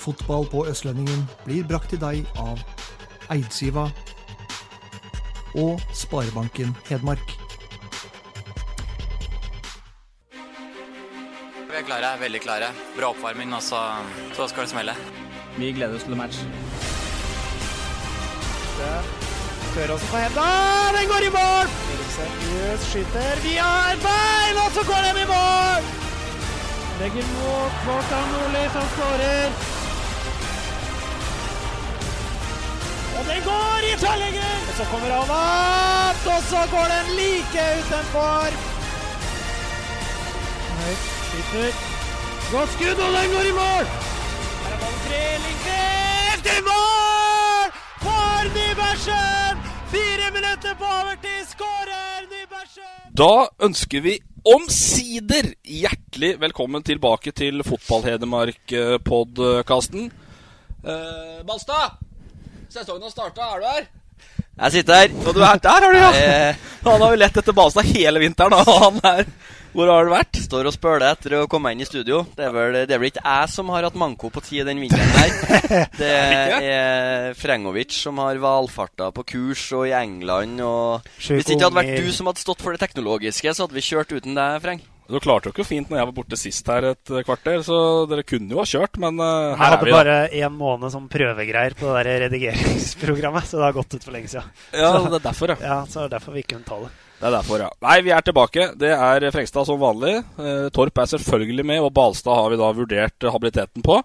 Fotball på Østlendingen blir brakt til deg av Eidsiva og Sparebanken Hedmark. Vi er klare, veldig klare. Bra oppvarming, og så, så skal det smelle. Vi gleder oss til match. Tør også på henda. Den går i mål! Seriøst skyter Vi har bein, og så går den i mål! Legger mot Kvartan Nordli, som skårer. Og den går i tverrlegger! Og så kommer han opp, og så går den like utenfor. Høyt, skyter. Godt skudd, og den går i mål! Her er ballen fri, Lindqvist i mål! For Nybergsen! Fire minutter på overtid, skårer Nybergsen! Da ønsker vi omsider hjertelig velkommen tilbake til Fotball-Hedmark-podkasten. Uh, Balstad! Sesongen har starta. Er du her? Jeg sitter her. Og du er der, har du, ja! Jeg Han har jo lett etter Balstad hele vinteren. og Han er Hvor har du vært? står og spøler etter å komme inn i studio. Det er vel, det er vel ikke jeg som har hatt manko på tid den vinteren her. Det er Frengovic som har valfarta på kurs og i England. Og Hvis det ikke hadde vært du som hadde stått for det teknologiske, så hadde vi kjørt uten deg, Freng. Du klarte jo ikke fint når jeg var borte sist her et kvarter, så dere kunne jo ha kjørt, men eh, her er hadde Jeg hadde bare én måned som prøvegreier på det der redigeringsprogrammet, så det har gått ut for lenge siden. Ja, det er derfor, ja. Ja, så det er derfor vi ikke kunne ta det. Det er derfor, ja. Nei, vi er tilbake. Det er Frengstad som vanlig. Eh, Torp er selvfølgelig med, og Balstad har vi da vurdert habiliteten på.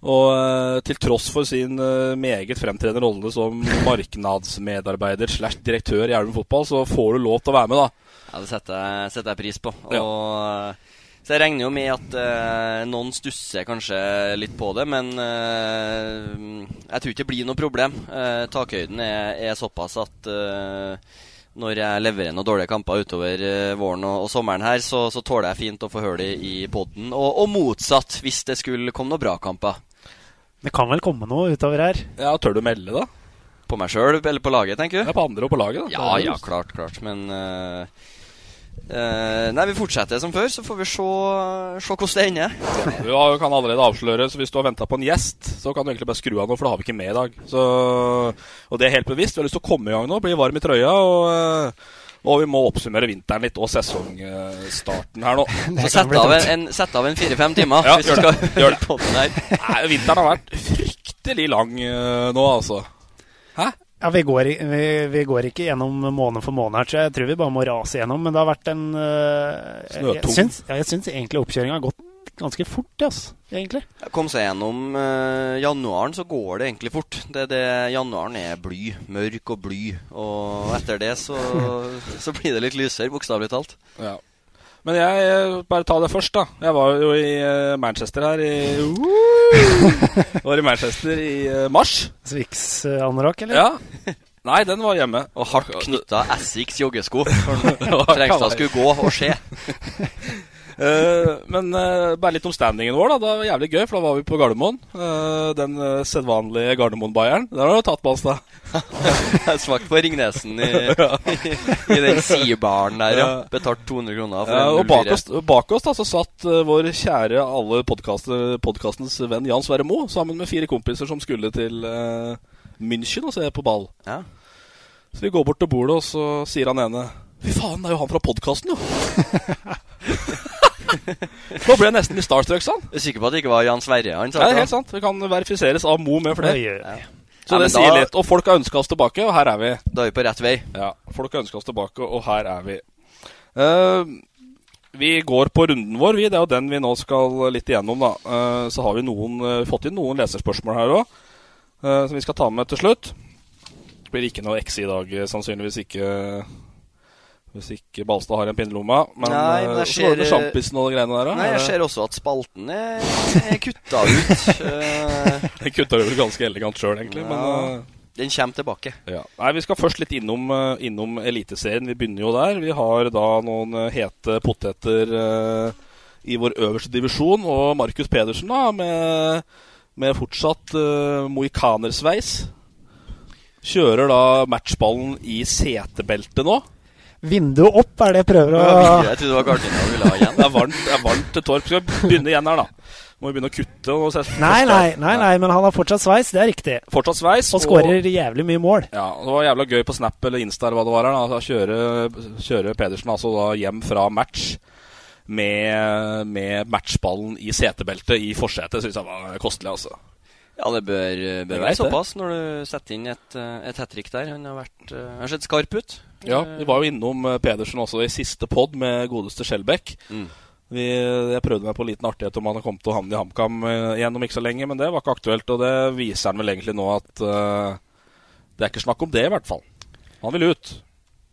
Og eh, til tross for sin eh, meget fremtredende rolle som marknadsmedarbeider slash direktør i Elven fotball, så får du lov til å være med, da. Ja, det setter jeg, setter jeg pris på. Ja. Og, så jeg regner jo med at eh, noen stusser kanskje litt på det, men eh, jeg tror ikke det blir noe problem. Eh, takhøyden er, er såpass at eh, når jeg leverer noen dårlige kamper utover eh, våren og, og sommeren her, så, så tåler jeg fint å få høre det i poden. Og, og motsatt, hvis det skulle komme noen bra kamper. Det kan vel komme noe utover her? Ja, Tør du melde, da? På meg sjøl eller på laget, tenker du? Ja, På andre og på laget, da. Ja, ja, klart, klart. Men eh, eh, Nei, vi fortsetter som før, så får vi se, se hvordan det ender. Du ja, kan allerede avsløre, så hvis du har venta på en gjest, så kan du egentlig bare skru av nå, for det har vi ikke med i dag. Så, og det er helt bevisst. Vi har lyst til å komme i gang nå, bli varm i trøya. og... eh, og vi må oppsummere vinteren litt, og sesongstarten her nå. Så sett av en, en, sett av en fire-fem timer Ja, hvis gjør det. skal. Gjør det. Nei, vinteren har vært fryktelig lang eh, nå, altså. Ja, vi går, vi, vi går ikke gjennom måned for måned her, så jeg tror vi bare må rase gjennom. Men det har vært en uh, Snøtung. jeg, syns, ja, jeg syns egentlig oppkjøringa har gått ganske fort, ass, egentlig. Kom seg gjennom uh, januaren, så går det egentlig fort. Det, det, januaren er bly. Mørk og bly. Og etter det så, så blir det litt lysere, bokstavelig talt. Ja. Men jeg bare ta det først, da. Jeg var jo i eh, Manchester her i Jeg var i Manchester i eh, mars. Swix-anorakk, eller? Ja. Nei, den var hjemme. Og hardt knytta Essex joggesko. For Trengstad skulle gå og se. Eh, men eh, bare litt om standingen vår. da Det var jævlig gøy, for da var vi på Gardermoen. Eh, den sedvanlige Gardermoen-bayeren. Den har du tatt, Balstad. Jeg har smakt på Ringnesen i, i den sidebaren der, ja. Betalt 200 kroner for Ja, og bak oss, bak oss da så satt vår kjære alle podkastens venn Jan Sverre Moe sammen med fire kompiser som skulle til uh, München og se på ball. Ja. Så vi går bort til bordet, og så sier han ene Fy faen, det er jo han fra podkasten, jo! Nå ble jeg nesten litt starstruck, sånn? Jeg Du er sikker på at det ikke var Jan Sverre han sa Ja, det er helt sant. Vi kan verifiseres av Mo med flere. Ja. Så Ja, det sier da- litt. Og folk har ønska oss tilbake, og her er vi. Da er vi på rett vei. Ja, folk har ønska oss tilbake, og her er vi. Uh, vi går på runden vår, vi. Det er jo den vi nå skal litt igjennom, da. Eh, så har vi noen, eh, fått inn noen leserspørsmål her òg, som vi skal ta med til slutt. Det blir ikke noe X i dag, sannsynligvis ikke. Hvis ikke Balstad har en pinne i lomma. Men, Nei, men eh, jeg ser- sjampisen og de greiene der? Nei, jeg ser også at spalten er, er kutta ut. Eh, Den kutta du vel ganske elegant sjøl, egentlig. Men, Ja. eh, Den kommer tilbake. ja. Nei, Vi skal først litt innom, eh, innom Eliteserien. Vi begynner jo der. Vi har da noen eh, hete poteter uh, i vår øverste divisjon. Og Markus Pedersen, da, med, med fortsatt uh, mohikanersveis. Kjører da matchballen i setebeltet nå. Vinduet opp er det jeg prøver å Jeg trodde det var gardina du ville ha igjen. Det er varmt, det er varmt til Torp. Skal vi begynne igjen her, da? Må vi begynne å kutte? Og se- Nei, nei, nei, nei, men han har fortsatt sveis. Det er riktig. Fortsatt sveis. Og skårer jævlig mye mål. Ja, Det var jævla gøy på Snap eller Insta eller hva det var. her da Kjøre, kjører Pedersen altså da hjem fra match med, med matchballen i setebeltet i forsetet. Syns jeg var kostelig, altså. Ja, det bør, bør Det være såpass når du setter inn et, eh, et hat trick der. Han har vært eh, Han har sett skarp ut. Ja, Vi var jo innom eh, Pedersen også i siste pod med godeste Skjelbæk. Mm. Vi, jeg prøvde meg på en liten artighet om han kom til å havne i HamKam eh, igjen om ikke så lenge, men det var ikke aktuelt. Og det viser han vel egentlig nå at uh, det er ikke snakk om det, i hvert fall. Han vil ut.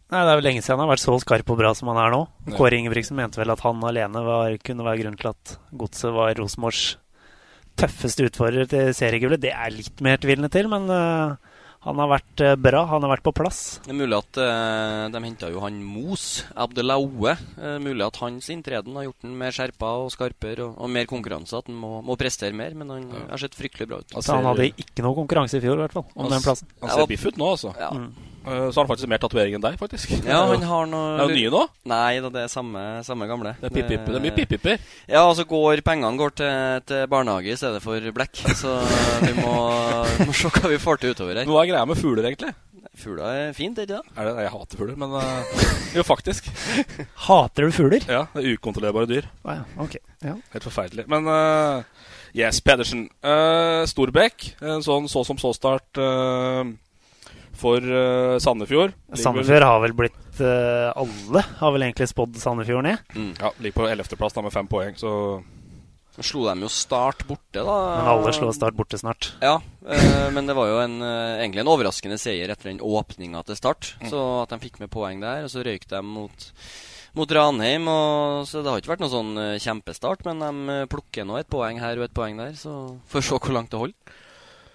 Nei, Det er vel lenge siden han har vært så skarp og bra som han er nå. Ja. Kåre Ingebrigtsen mente vel at han alene var, kunne være grunnen til at Godset var Rosenborgs tøffeste utfordrer til seriegullet. Det er litt mer tvilende til, men eh, han har vært eh, bra. Han har vært på plass. Det er mulig at eh, de henta jo han Mos Abdelaue. Uh, mulig at hans inntreden har gjort den mer skjerpa og skarpere og, og mer konkurranse. At han må, må prestere mer. Men han har sett fryktelig bra ut. Altså, han hadde ikke noe konkurranse i fjor, i hvert fall, om altså, den plassen. han ser biff ut nå, altså. Ja. Mm. Eh, Så har han faktisk mer tatovering enn deg, faktisk. Ja, han har noe Er det nye nå? Nei da, det er samme, samme gamle. Det er pip-pip. Det er mye pip-pipper. Ja, og så går pengene går til, til barnehage i stedet for blekk. Så vi må, må se hva vi får til utover her. Hva er greia med fugler, egentlig? Fugler er fint, ikke det? Er det, jeg hater fugler, men uh, Jo, faktisk. Hater du fugler? Ja, det er ukontrollerbare dyr. Ah, ja, ok. Ja. Helt forferdelig. Men uh, yes, Pedersen. Uh, Storbekk. En sånn så som så-start eh, for uh, Sandefjord. Sandefjord har vel blitt uh, Alle har vel egentlig spådd Sandefjord ned. Ja, Ligger på 11.-plass med fem poeng, så Så slo de jo Start borte, da. Men alle slo Start borte snart. Ja, uh, men det var jo en, egentlig en overraskende seier etter den åpninga til Start. Mm. Så at de fikk med poeng der, og så røyk de mot, mot Ranheim. Og, så det har ikke vært noen sånn kjempestart, men de plukker nå et poeng her og et poeng der. Så får vi se hvor langt det holder.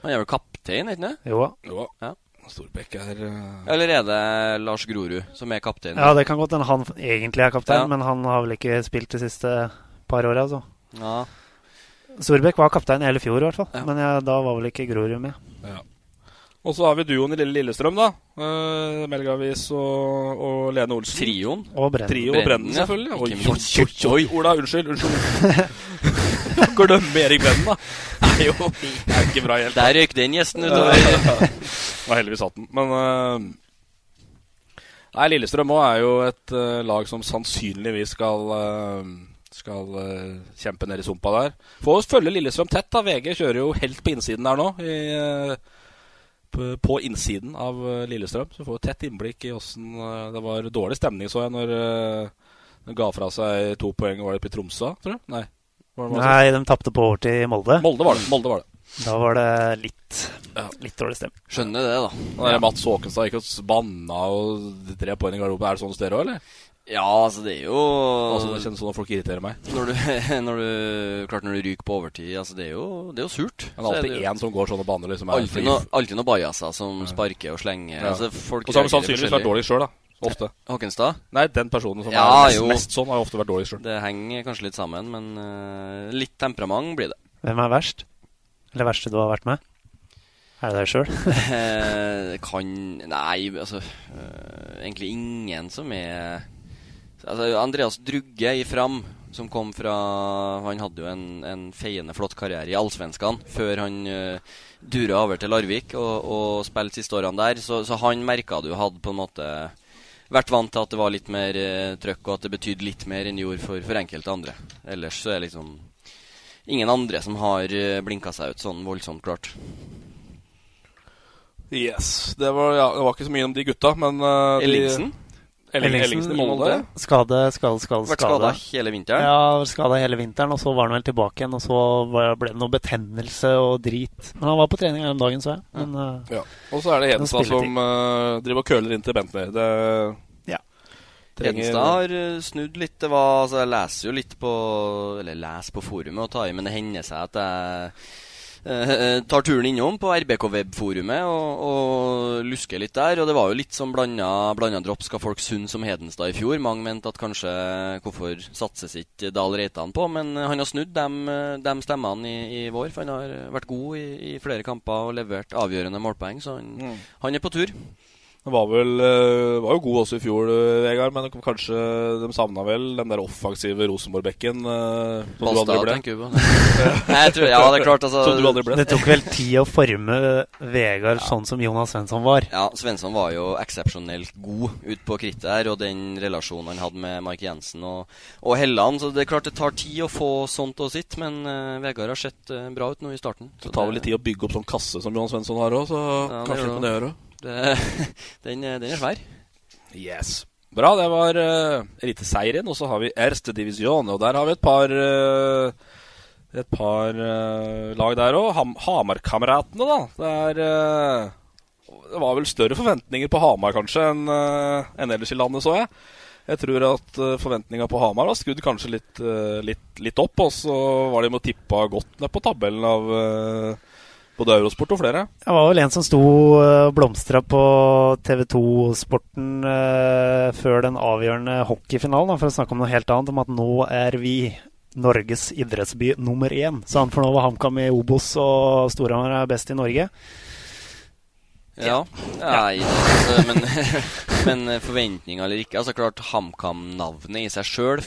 Han er vel kaptein, ikke sant? Jo. Jo. Ja. Storbekk er uh... Eller er det Lars Grorud som er kaptein? Ja, det kan godt hende han egentlig er kaptein, Ja. men han har vel ikke spilt de siste par åra, altså. Ja. Storbekk var kaptein hele fjor, i hvert fall. Ja. Men ja, da var vel ikke Grorud med. ja. Og så har vi duoen i Lille Lillestrøm, da. Uh, Melgavis og, og Lene Olsen. Trioen. Og Brennen. Trio og Brennen, selvfølgelig. Oi, oi, oi, oi. Ola, unnskyld. unnskyld. Glemme Erik Venn, da. Det er jo det er ikke bra helt. Der røyk den gjesten utover. Var heldigvis hatt den. Men uh, Nei, Lillestrøm òg er jo et uh, lag som sannsynligvis skal uh, skal kjempe ned i sumpa der. Få oss følge Lillestrøm tett. da VG kjører jo helt på innsiden der nå. I, på, innsiden av Lillestrøm. Så får vi tett innblikk i åssen Det var dårlig stemning, så jeg, når den ga fra seg to poeng. Var det oppe i Tromsø, tror jeg? Nei. Nei, de tapte på overtid i Molde. Molde var det. Molde var det. Da var det litt, litt dårlig stemning. Skjønner det, da. Når ja. Mats Håkenstad gikk og banna og tre poeng i garderoben. Er det sånn hos dere òg, eller? Ja, altså, det er jo Altså, det kjennes sånn at folk irriterer meg. Når du, når du Klart når du ryker på overtid, altså det er jo, det er jo surt. Men Så er alltid det jo- én som går sånn og banner. Liksom, Alltid no, alltid noen bajaser som sparker og slenger. Ja. Altså, folk og så har de sannsynligvis vært dårlige dårlig sjøl, da. Ofte. Håkenstad? Nei, den personen som Ja, er mest, mest sånn, har jo ofte vært dårlig sjøl. Det henger kanskje litt sammen, men uh, litt temperament blir det. Hvem er verst? Eller verste du har vært med? Er det deg sjøl? Eh, kan Nei, altså uh, Egentlig ingen som er Altså, Andreas Drugge i Fram, som kom fra Han hadde jo en, en feiende flott karriere i Allsvenskan før han uh, dura over til Larvik og, og spilte siste årene der. Så, så han merka du hadde på en måte vært vant til at det var litt mer uh, trøkk, og at det betydde litt mer enn det gjorde for, for enkelte andre. Ellers så er det liksom ingen andre som har uh, blinka seg ut sånn voldsomt klart. Yes. Det var, ja, det var ikke så mye om de gutta, men uh, de- Ellingsen? Elling, Ellingsen i Molde. Skade, skade, skade. Vært skada hele vinteren? Ja, skada hele vinteren, og så var han vel tilbake igjen. Og så ble det noe betennelse og drit. Men han var på trening her om dagen, så jeg. Men eh, Ja. Og så er det Hedenstad som uh, driver og køler inn til Bentner. Det Ja. Trenger- Hedenstad har eh, snudd litt. Det var, altså, jeg leser jo litt på Eller leser på forumet og tar i, men det hender seg at jeg tar turen innom på RBK-webforumet og, og lusker litt der. Og det var jo litt sånn blanda, drops. Skal folk synes som Hedenstad i fjor? Mange mente at kanskje Hvorfor satses ikke Dahl Reitan på? Men eh, han har snudd de, de stemmene i, i vår. For han har vært god i, i flere kamper og levert avgjørende målpoeng. Så han, Mm. han er på tur. Han var vel eh, var jo god også i fjor, eh, Vegard, men kanskje de savna vel den der offensive Rosenborg-bekken Som som du aldri ble. tenker? Nei, jeg tror, ja, det er klart, altså du aldri ble. Det tok vel tid å forme Vegard sånn som Jonas Svensson var. Ja, Svensson var jo eksepsjonelt god ut på krittet her, og den relasjonen han hadde med Mark Jensen og, og Helland. Så det er klart det tar tid å få sånt og sitt, men uh, Vegard har sett uh, bra ut nå i starten. Så Det tar vel litt tid å bygge opp sånn kasse som Johan Svensson har òg, så Ja, kanskje det kan det gjøre. Det, den, den er svær. Yes. Bra, det var uh, eliteserien, og så har vi Erste Divisjon. og der har vi et par uh, et par uh, lag der òg. Ham Hamar-kameratene, da. Det, er, uh, det var vel større forventninger på Hamar kanskje enn uh, en ellers i landet, så jeg. Jeg tror at uh, forventninga på Hamar var skrudd kanskje litt, eh, litt, litt opp, og så var de med å tippa godt ned på tabellen av eh, både Eurosport og flere. Det var vel en som sto og blomstra på TV 2-sporten eh, før den avgjørende hockeyfinalen, for å snakke om noe helt annet, om at nå er vi Norges idrettsby nummer én. Så han får nå var HamKam i Obos, og Storhamar er best i Norge. Ja. Nei, altså, men, men forventninger eller ikke Altså klart HamKam-navnet i seg sjøl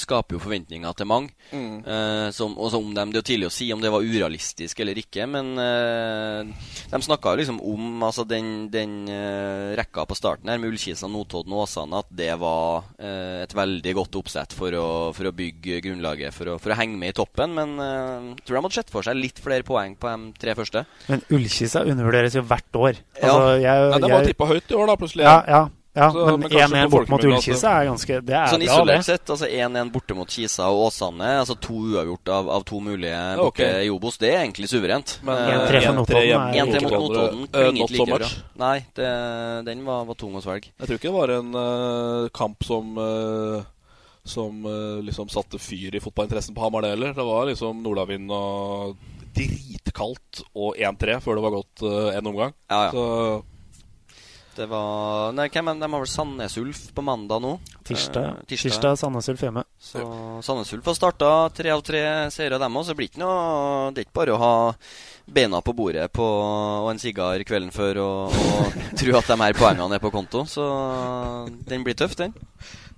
skaper jo forventninger til mange. Mm. Uh, som, og så om dem, Det er jo tidlig å si om det var urealistisk eller ikke, men uh, de snakka jo liksom om altså den, den eh, rekka på starten her med Ullkisa, Notodden og Åsane, at det var eh, et veldig godt oppsett for å, for å bygge grunnlaget for å, for å henge med i toppen. Men jeg tror de hadde sett for seg litt flere poeng på de tre første. Men Ullkisa undervurderes jo hvert år. Ja. Altså, jeg, Ja, det var tippa høyt i år, da, plutselig. Ja, ja, ja. Så, men men 1-1 borte mot altså. Ullkisa er ganske Det er Sånn bra, det. isolert sett, altså 1-1 borte mot Kisa og Åsane, altså to uavgjort av, av to mulige Ja, borte ok. i Obos, det er egentlig suverent. Men, Eh, 1-3 for Notodden er- 1-3 mot Notodden Eh, klinger ikke like bra. Nei, det, den var, var tung å svelge. Jeg tror ikke det var en uh, kamp som uh, Som eh, liksom satte fyr i fotballinteressen på Hamar, det heller. Det var liksom nordavind og dritkaldt og 1-3 før det var gått uh, en omgang. Ja, ja. Så Det var Nei, hvem er De har vel Sandnes Ulf på mandag nå? Tirsdag. Eh, Tirsdag Sandnes Ulf hjemme. Så Sandnes Ulf har starta tre av tre seire, dem òg. Så det blir ikke noe Det er ikke bare å ha beina på bordet på, og en sigar kvelden før og, og tro at de her poengene er på konto. Så den blir tøff, den.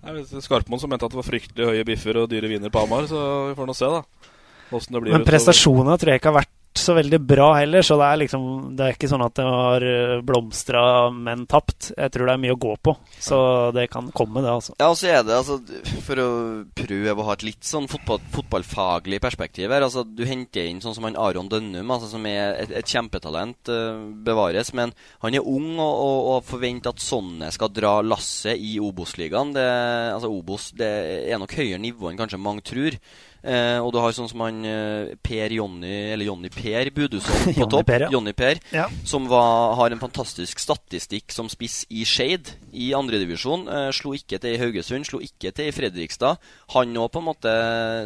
Skarpmoen som mente at det var fryktelig høye biffer og dyre viner på Hamar, så vi får nå se, da. Hvordan det blir Men prestasjonene tror jeg ikke har vært så veldig bra heller, så det er liksom Det er ikke sånn at det har blomstra, men tapt. Jeg tror det er mye å gå på, så det kan komme, det, altså. Ja, og så er det altså For å prøve å ha et litt sånn fotball, fotballfaglig perspektiv her altså Du henter inn sånn som han Aron Dønnum, altså, som er et, et kjempetalent, eh, bevares. Men han er ung, og, og, og forventer at sånne skal dra lasset i Obos-ligaen. Altså Obos det er nok høyere nivå enn kanskje mange tror. Eh, og du har sånn som han eh, Per Jonny, eller Jonny Per Budusson på topp. Per, ja. Jonny Per, Ja. som var, har en fantastisk statistikk som spiss i Skeid i andredivisjon. Eh, slo ikke til i Haugesund, slo ikke til i Fredrikstad. Han nå på en måte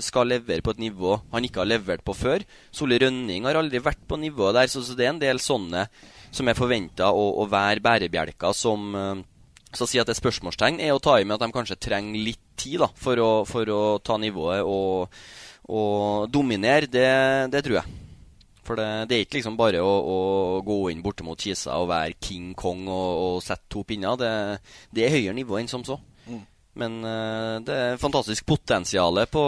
skal levere på et nivå han ikke har levert på før. Solli Rønning har aldri vært på nivået der, så, så det er en del sånne som er forventa å, å være bærebjelker som eh, så å si at det er spørsmålstegn er å ta i med at de kanskje trenger litt tid da, for, å, for å ta nivået og, og dominere. Det, det tror jeg. For det, det er ikke liksom bare å, å gå inn borte mot Kisa og være King Kong og, og sette to pinner. Det, det er høyere nivå enn som så. Mm. Men eh, det er fantastisk potensial på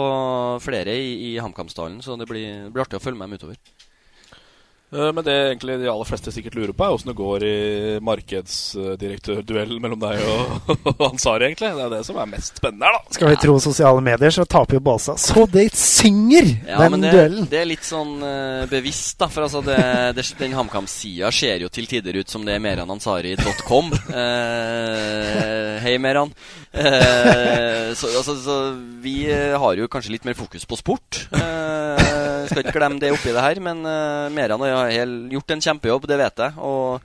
flere i, i HamKam-stallen, så det blir, det blir artig å følge med dem utover. Eh, Men det egentlig de aller fleste sikkert lurer på, er åssen det går i markedsdirektørduellen mellom deg og, og Ansari, egentlig. Det er det som er mest spennende her, da. Skal vi tro sosiale medier, så taper jo Basa Så det synger, Ja, den det, duellen! det er litt sånn eh, bevisst, da. For altså det, det, den HamKam-sida ser jo til tider ut som det er meranansari.com. Eh, hei, Meran. Eh, så, altså, så vi eh, har jo kanskje litt mer fokus på sport. Eh, skal ikke glemme det oppi det her. Men uh, Meran har gjort en kjempejobb, det vet jeg. Og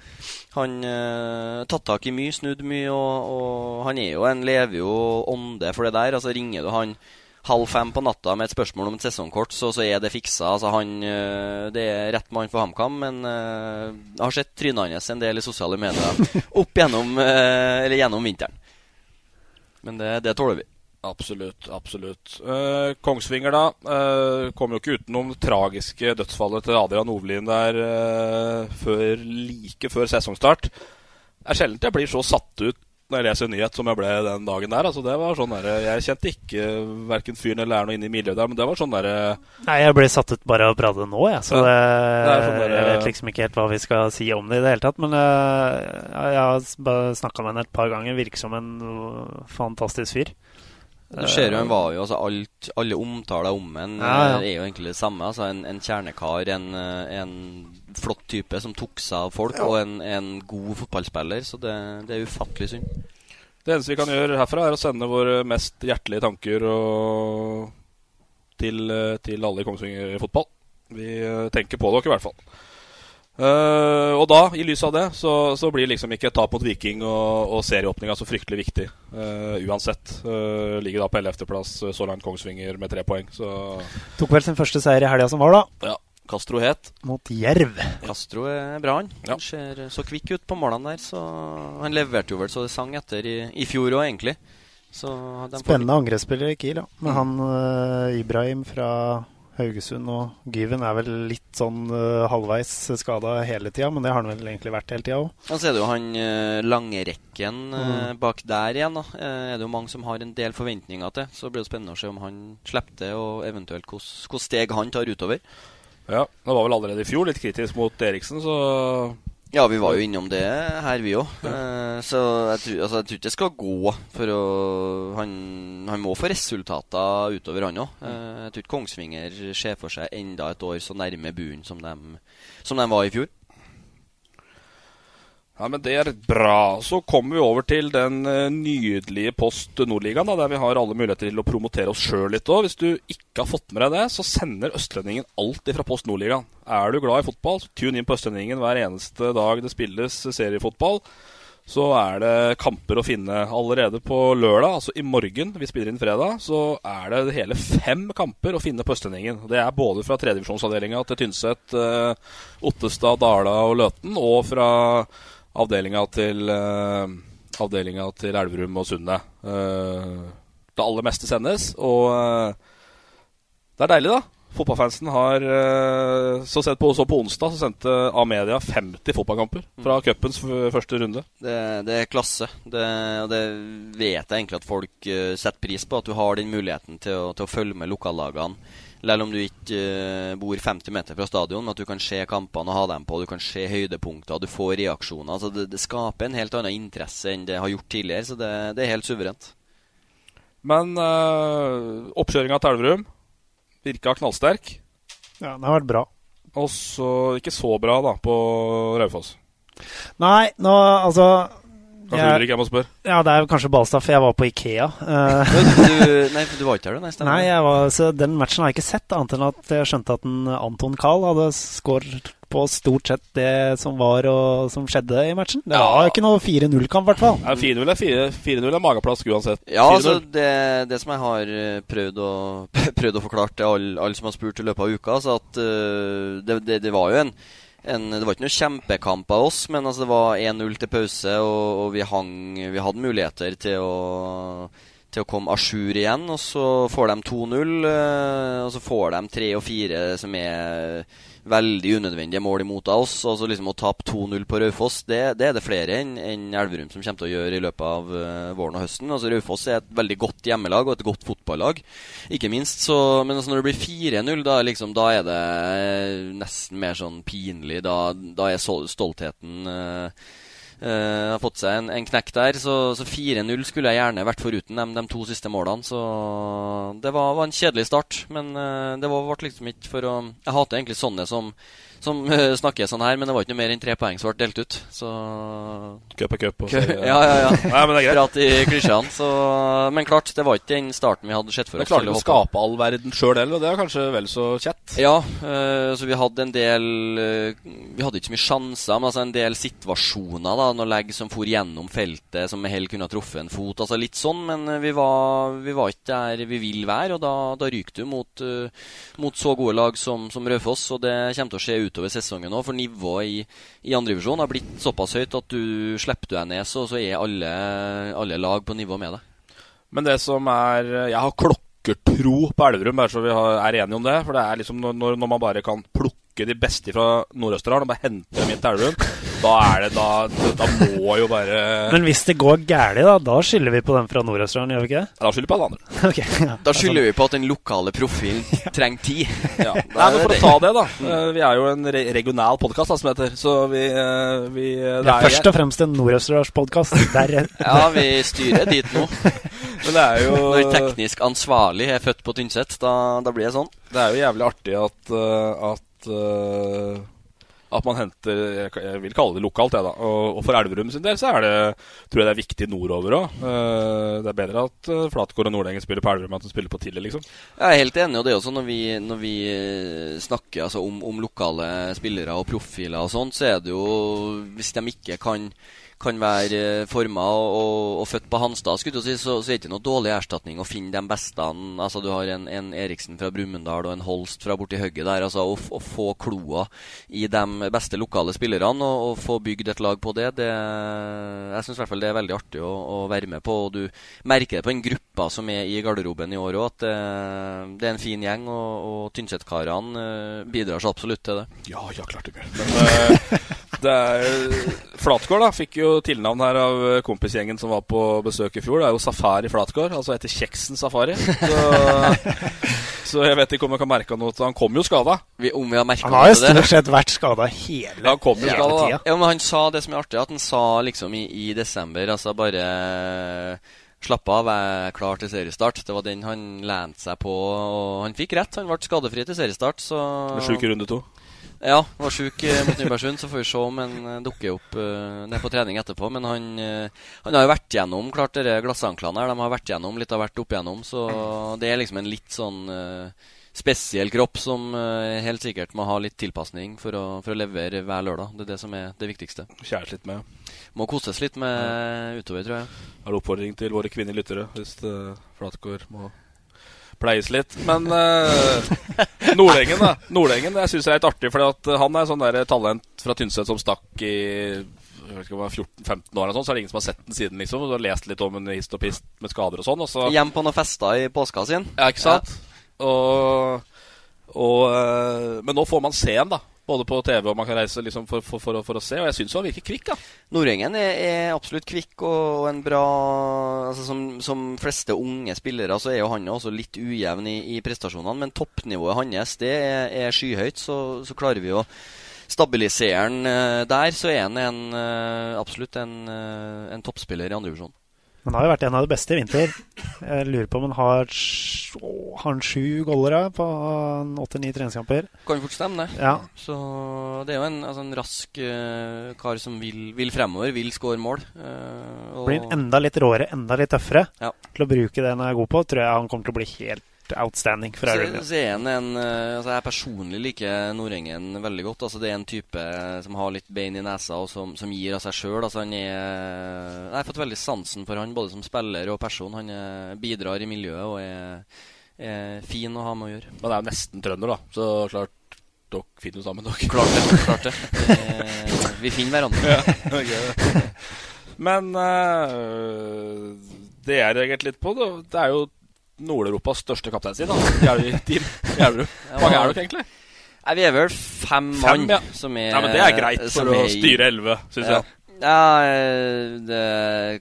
han uh, tatt tak i mye, snudd mye, og, og han er jo en lever jo ånde for det der. Altså Ringer du han halv fem på natta med et spørsmål om et sesongkort, så, så er det fiksa. Altså, han, eh, det er rett mann for HamKam, men uh, jeg har sett trynet hans en del i sosiale medier opp gjennom, uh, eller gjennom vinteren. Men det, det tåler vi. Absolutt. absolutt. Eh, Kongsvinger, da. Eh, kom jo ikke utenom det tragiske dødsfallet til Adrian Ovlin der eh, før, like før sesongstart. Det er sjelden jeg blir så satt ut når jeg leser en nyhet som jeg ble den dagen der. Altså, det var sånn der, Jeg kjente ikke verken fyren eller er noe inne i miljøet der, men det var sånn derre Nei, jeg ble satt ut bare av å prate nå, jeg. Så det, det sånn der, jeg vet liksom ikke helt hva vi skal si om det i det hele tatt. Men jeg, jeg har snakka med henne et par ganger. Virker som en fantastisk fyr. Du ser jo, han var jo, altså alt, Alle omtaler om ham ja, ja. er jo egentlig det samme. altså En, en kjernekar, en, en, flott type som tok seg av folk, ja. og en, en, god fotballspiller. Så det, det, er ufattelig synd. Det eneste vi kan gjøre herfra, er å sende våre mest hjertelige tanker og, til, til alle i Kongsvinger fotball. Vi tenker på dere i hvert fall. Uh, og da, i lys av det, så, så, blir liksom ikke et tap mot Viking og, og serieåpninga så fryktelig viktig. Uh, uansett. Uh, ligger da på 11.-plass så langt Kongsvinger med tre poeng. Så. Tok vel sin første seier i helga som var, da. Ja. Castro het. Mot Jerv. Castro er bra, han. Ja. Han ser så kvikk ut på målene der. Så han leverte jo vel så det sang etter i, i fjor òg, egentlig. Spennende angrepsspiller i Kiel, ja. Med mm. han Ibrahim fra Haugesund og Gyven er vel litt sånn uh, halvveis skada hele tida, men det har han vel egentlig vært hele tida òg. Ja, så er det jo han uh, langrekken uh, mm. bak der igjen. da Er det jo mange som har en del forventninger til. Så blir det spennende å se om han slipper det, og eventuelt hvilke steg han tar utover. Ja, det var vel allerede i fjor litt kritisk mot Eriksen, så ja, vi var jo innom det her, vi òg. Ja. Uh, så jeg tror, altså, jeg tror, ikke det skal gå for å Han, han må få resultater utover, han òg. Uh, jeg tror ikke Kongsvinger ser for seg enda et år så nærme bunnen som, som de var i fjor. Ja, men Det er bra. Så kommer vi over til den uh, nydelige Post Nordligaen, der vi har alle muligheter til å promotere oss sjøl litt òg. Hvis du ikke har fått med deg det, så sender Østlendingen alltid fra Post Nordligaen. Er du glad i fotball, så tune inn på Østlendingen hver eneste dag det spilles seriefotball. Så er det kamper å finne allerede på lørdag, altså i morgen. Vi spiller inn fredag. Så er det hele fem kamper å finne på Østlendingen. Det er både fra tredjevisjonsavdelinga til Tynset, uh, Ottestad, Dala og Løten, og fra avdelinga til, uh, avdelinga til Elverum og Sundet. Uh, det aller meste sendes, og uh, det er deilig, da. Fotballfansen har så sett på, så på onsdag så sendte Amedia 50 fotballkamper fra mm. cupens første runde. Det, det er klasse, det, og det vet jeg egentlig at folk setter pris på. At du har den muligheten til å, til å følge med lokallagene selv om du ikke uh, bor 50 meter fra stadion, at du kan se kampene og ha dem på. Du kan se høydepunkter, du får reaksjoner. Altså det, det, skaper en helt annen interesse enn det har gjort tidligere. Så det, det er helt suverent. Men øh, oppkjøringa til Elverum virka knallsterk. Ja, den har vært bra. Og så ikke så bra, da, på Raufoss. Nei, nå altså Kanskje jeg, Ulrik jeg må spørre? Ja, det er kanskje Balstad, for jeg var på Ikea. Uh, du, nei, du var ikke her, du? Nei, nei var, så den matchen har jeg ikke sett, annet enn at jeg skjønte at en Anton Kahl hadde skåret på stort sett det som var og som skjedde i matchen. Det var ikke noe 4-0-kamp, i hvert fall. Ja, 4-0 er, 4 er mageplask uansett. Ja, altså, det, det, som jeg har eh, prøvd å, prøvd å forklare til alle, all som har spurt i løpet av uka, så at uh, det, det, det var jo en en, det var ikke noe kjempekamp av oss, men altså det var 1-0 til pause, og, og, vi hang Vi hadde muligheter til å, til å komme à jour igjen. Og så får de 2-0, eh, og så får de 3 og 4 som er veldig unødvendige mål imot av oss. Altså liksom Å tape 2-0 på Raufoss, det, det, er det flere enn en Elverum som kommer til å gjøre i løpet av uh, våren og høsten. Altså Raufoss er et veldig godt hjemmelag og et godt fotballag, ikke minst. Så, men altså når det blir 4-0, da, liksom, da, er det nesten mer sånn pinlig. Da, da er stoltheten uh, Uh, har fått seg en, en knekk der. Så, så 4-0 skulle jeg gjerne vært foruten de, de to siste målene. Så det var, var en kjedelig start. Men uh, det var, ble liksom ikke for å Jeg hater egentlig sånne som som uh, snakker sånn her, men det var ikke noe mer enn tre poeng som ble delt ut. Så Cup er cup. Ja, ja, ja. Nei, men det er greit. Prat i klisjeene. Så... Men klart, det var ikke den starten vi hadde sett for oss. Men klarte å skape all verden sjøl heller, og det er kanskje vel så kjett? Ja, eh, så vi hadde en del eh, Vi hadde ikke så mye sjanser, men altså en del situasjoner. da Når legg som for gjennom feltet, som med hell kunne ha truffet en fot. Altså Litt sånn, men eh, vi var, vi var ikke der vi vil være. Og da, da ryker du mot, eh, mot så gode lag som, som Raufoss. Og det kommer til å skje utover sesongen òg, for nivået i, i andredivisjon har blitt såpass høyt at du slipper du deg ned, så, så er alle, alle lag på nivå med deg. Men det som er Jeg har klokkertro på Elverum, bare så vi har, er enige om det. For det er liksom når, når man bare kan plukke de beste fra Nord-Østerdalen og bare hente dem inn til Elverum, da er det Da, da må jo bare Men hvis det går galt, da, da skylder vi på dem fra Nord-Østerdalen, gjør vi ikke det? Ja, Da skylder vi på alle andre. okay, ja. Da skylder vi på at den lokale profilen trenger tid. Ja. Nei, men For å ta det, da. eh, Vi er jo en re regional podkast, som det heter. Så vi, eh, vi det Det er først og fremst en Nord-Østerdalspodkast. Ja, vi styrer dit nå. Men det er jo Når teknisk ansvarlig er født på Tynset, da, da blir det sånn. Det er jo jævlig artig at, eh, at eh, at man henter Jeg vil kalle det lokalt, jeg, da. Og, og for Elverum sin del så er det tror jeg det er viktig nordover òg. det er bedre at uh, Flatgård og Nordengen spiller på Elverum enn at de spiller på Tille, liksom. Jeg er helt enig, og det er også når vi, når vi eh, snakker altså, om, om lokale spillere og profiler og sånt, så er det jo Hvis de ikke kan kan være forma og, og, og født på Hanstad, skulle du si, så, så er det ikke noe dårlig erstatning å finne de beste. Altså, du har en, en Eriksen fra Brumunddal og en Holst fra borti hugget der. Altså, å, å få kloa i de beste lokale spillerne og, og få bygd et lag på det, det jeg syns det er veldig artig å, å, være med på. og Du merker det på den gruppa som er i garderoben i år òg, at det, det, er en fin gjeng. Og, og Tynset-karene eh, bidrar så absolutt til det. Ja, ja, klart det gjør. Men uh, det er Flatgård da, fikk jo tilnavn her av kompisgjengen som var på besøk i fjor. Det er jo Safari Flatgård, altså etter Kjeksen Safari. Så, så jeg vet ikke om jeg kan merke noe til Han kom jo skada. om vi har Han har jo stort sett vært skada hele, ja, han kom jo skada, da. Ja, men han sa det som er artig, at han sa liksom i, i desember Altså bare Slapp av, jeg er klar til seriestart. Det var den han lente seg på, og han fikk rett. Han ble skadefri til seriestart. Så sjuk i runde to? Ja, var sjuk eh, mot Nybergsund, så får vi se om han eh, dukker opp uh, ned på trening etterpå. Men han, uh, han har jo vært gjennom klart dere glassanklene her. De har vært gjennom litt av hvert opp igjennom, så det er liksom en litt sånn uh, spesiell kropp som helt sikkert må ha litt tilpasning for å, for å levere hver lørdag. Det er det som er det viktigste. Kjæres litt med. Må koses litt med utover, tror jeg. Har du oppfordring til våre kvinnelige lyttere hvis Flatgård må pleies litt. Men uh, Nordengen, da. Nordengen jeg syns er litt artig, for han er sånn der talent fra Tynset som stakk i jeg vet ikke om det var 14-15 år, og sånn, så er det ingen som har sett den siden. liksom Du har lest litt om en hist og pist med skader og sånn. Og så... Hjem på noen fester i påska sin. Ja, ikke sant? Ja. Og, og, uh, men nå får man se den, da. Både på TV og man kan reise liksom for, for, for, for, å se. Og jeg syns han virker kvikk. da Nordengen er, er, absolutt kvikk og, en bra altså som, som, fleste unge spillere så er jo han også litt ujevn i, i prestasjonene. Men toppnivået hans det er, er skyhøyt. Så, så, klarer vi å stabilisere han uh, der. Så er han en, uh, absolutt en, uh, en toppspiller i andredivisjon. Han har jo vært en av de beste i vinter. Jeg lurer på om han har, å, har han sju gollere på åtte-ni treningskamper. Kan fort stemme, det. Ja. Så det er jo en, altså en rask uh, kar som vil, vil, fremover, vil skåre mål. Uh, Blir enda litt råere, enda litt tøffere ja. til å bruke det han er god på. Tror jeg han kommer til å bli helt outstanding. For så, så er han en, altså Jeg personlig liker Nordengen veldig godt. Altså Det er en type som har litt bein i nesa og som, som gir av seg sjøl. Altså jeg har fått veldig sansen for han både som spiller og person. Han er, bidrar i miljøet og er, er, fin å ha med å gjøre. Men det er jo nesten trønder, da. Så klart dere finner jo sammen, dere. Klart det. klart det. det vi finner hverandre. ja, okay. Men uh, det jeg reagerte litt på, det er jo Nord-Europas største kaptein sin. Team Gjerderud. Hvor mange er dere egentlig? Nei, vi er vel fem mann. Ja. Som er, ja, men det er greit for å styre elleve, syns ja. jeg. Ja, det,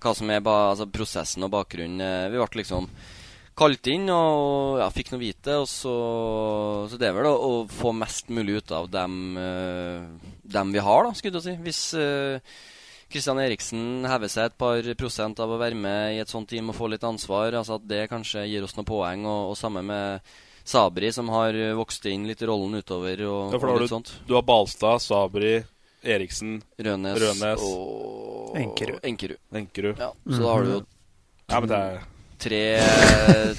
hva som er ba, altså prosessen og bakgrunnen Vi ble liksom kalt inn og ja, fikk noe vite. Og så, så det er vel å, å, få mest mulig ut av dem, dem vi har, da, skulle jeg si. Hvis uh, Kristian Eriksen hever seg et par prosent av å være med i et sånt team og få litt ansvar. Altså at det kanskje gir oss noen poeng. Og, og samme med Sabri, som har vokst inn litt i rollen utover. Og, Ja, for da og litt du, sånt. du har Balstad, Sabri, Eriksen, Rønes, Rønes og Enkerud. Enkerud. Enkerud. Ja, så da har du jo Ja, men det er tre,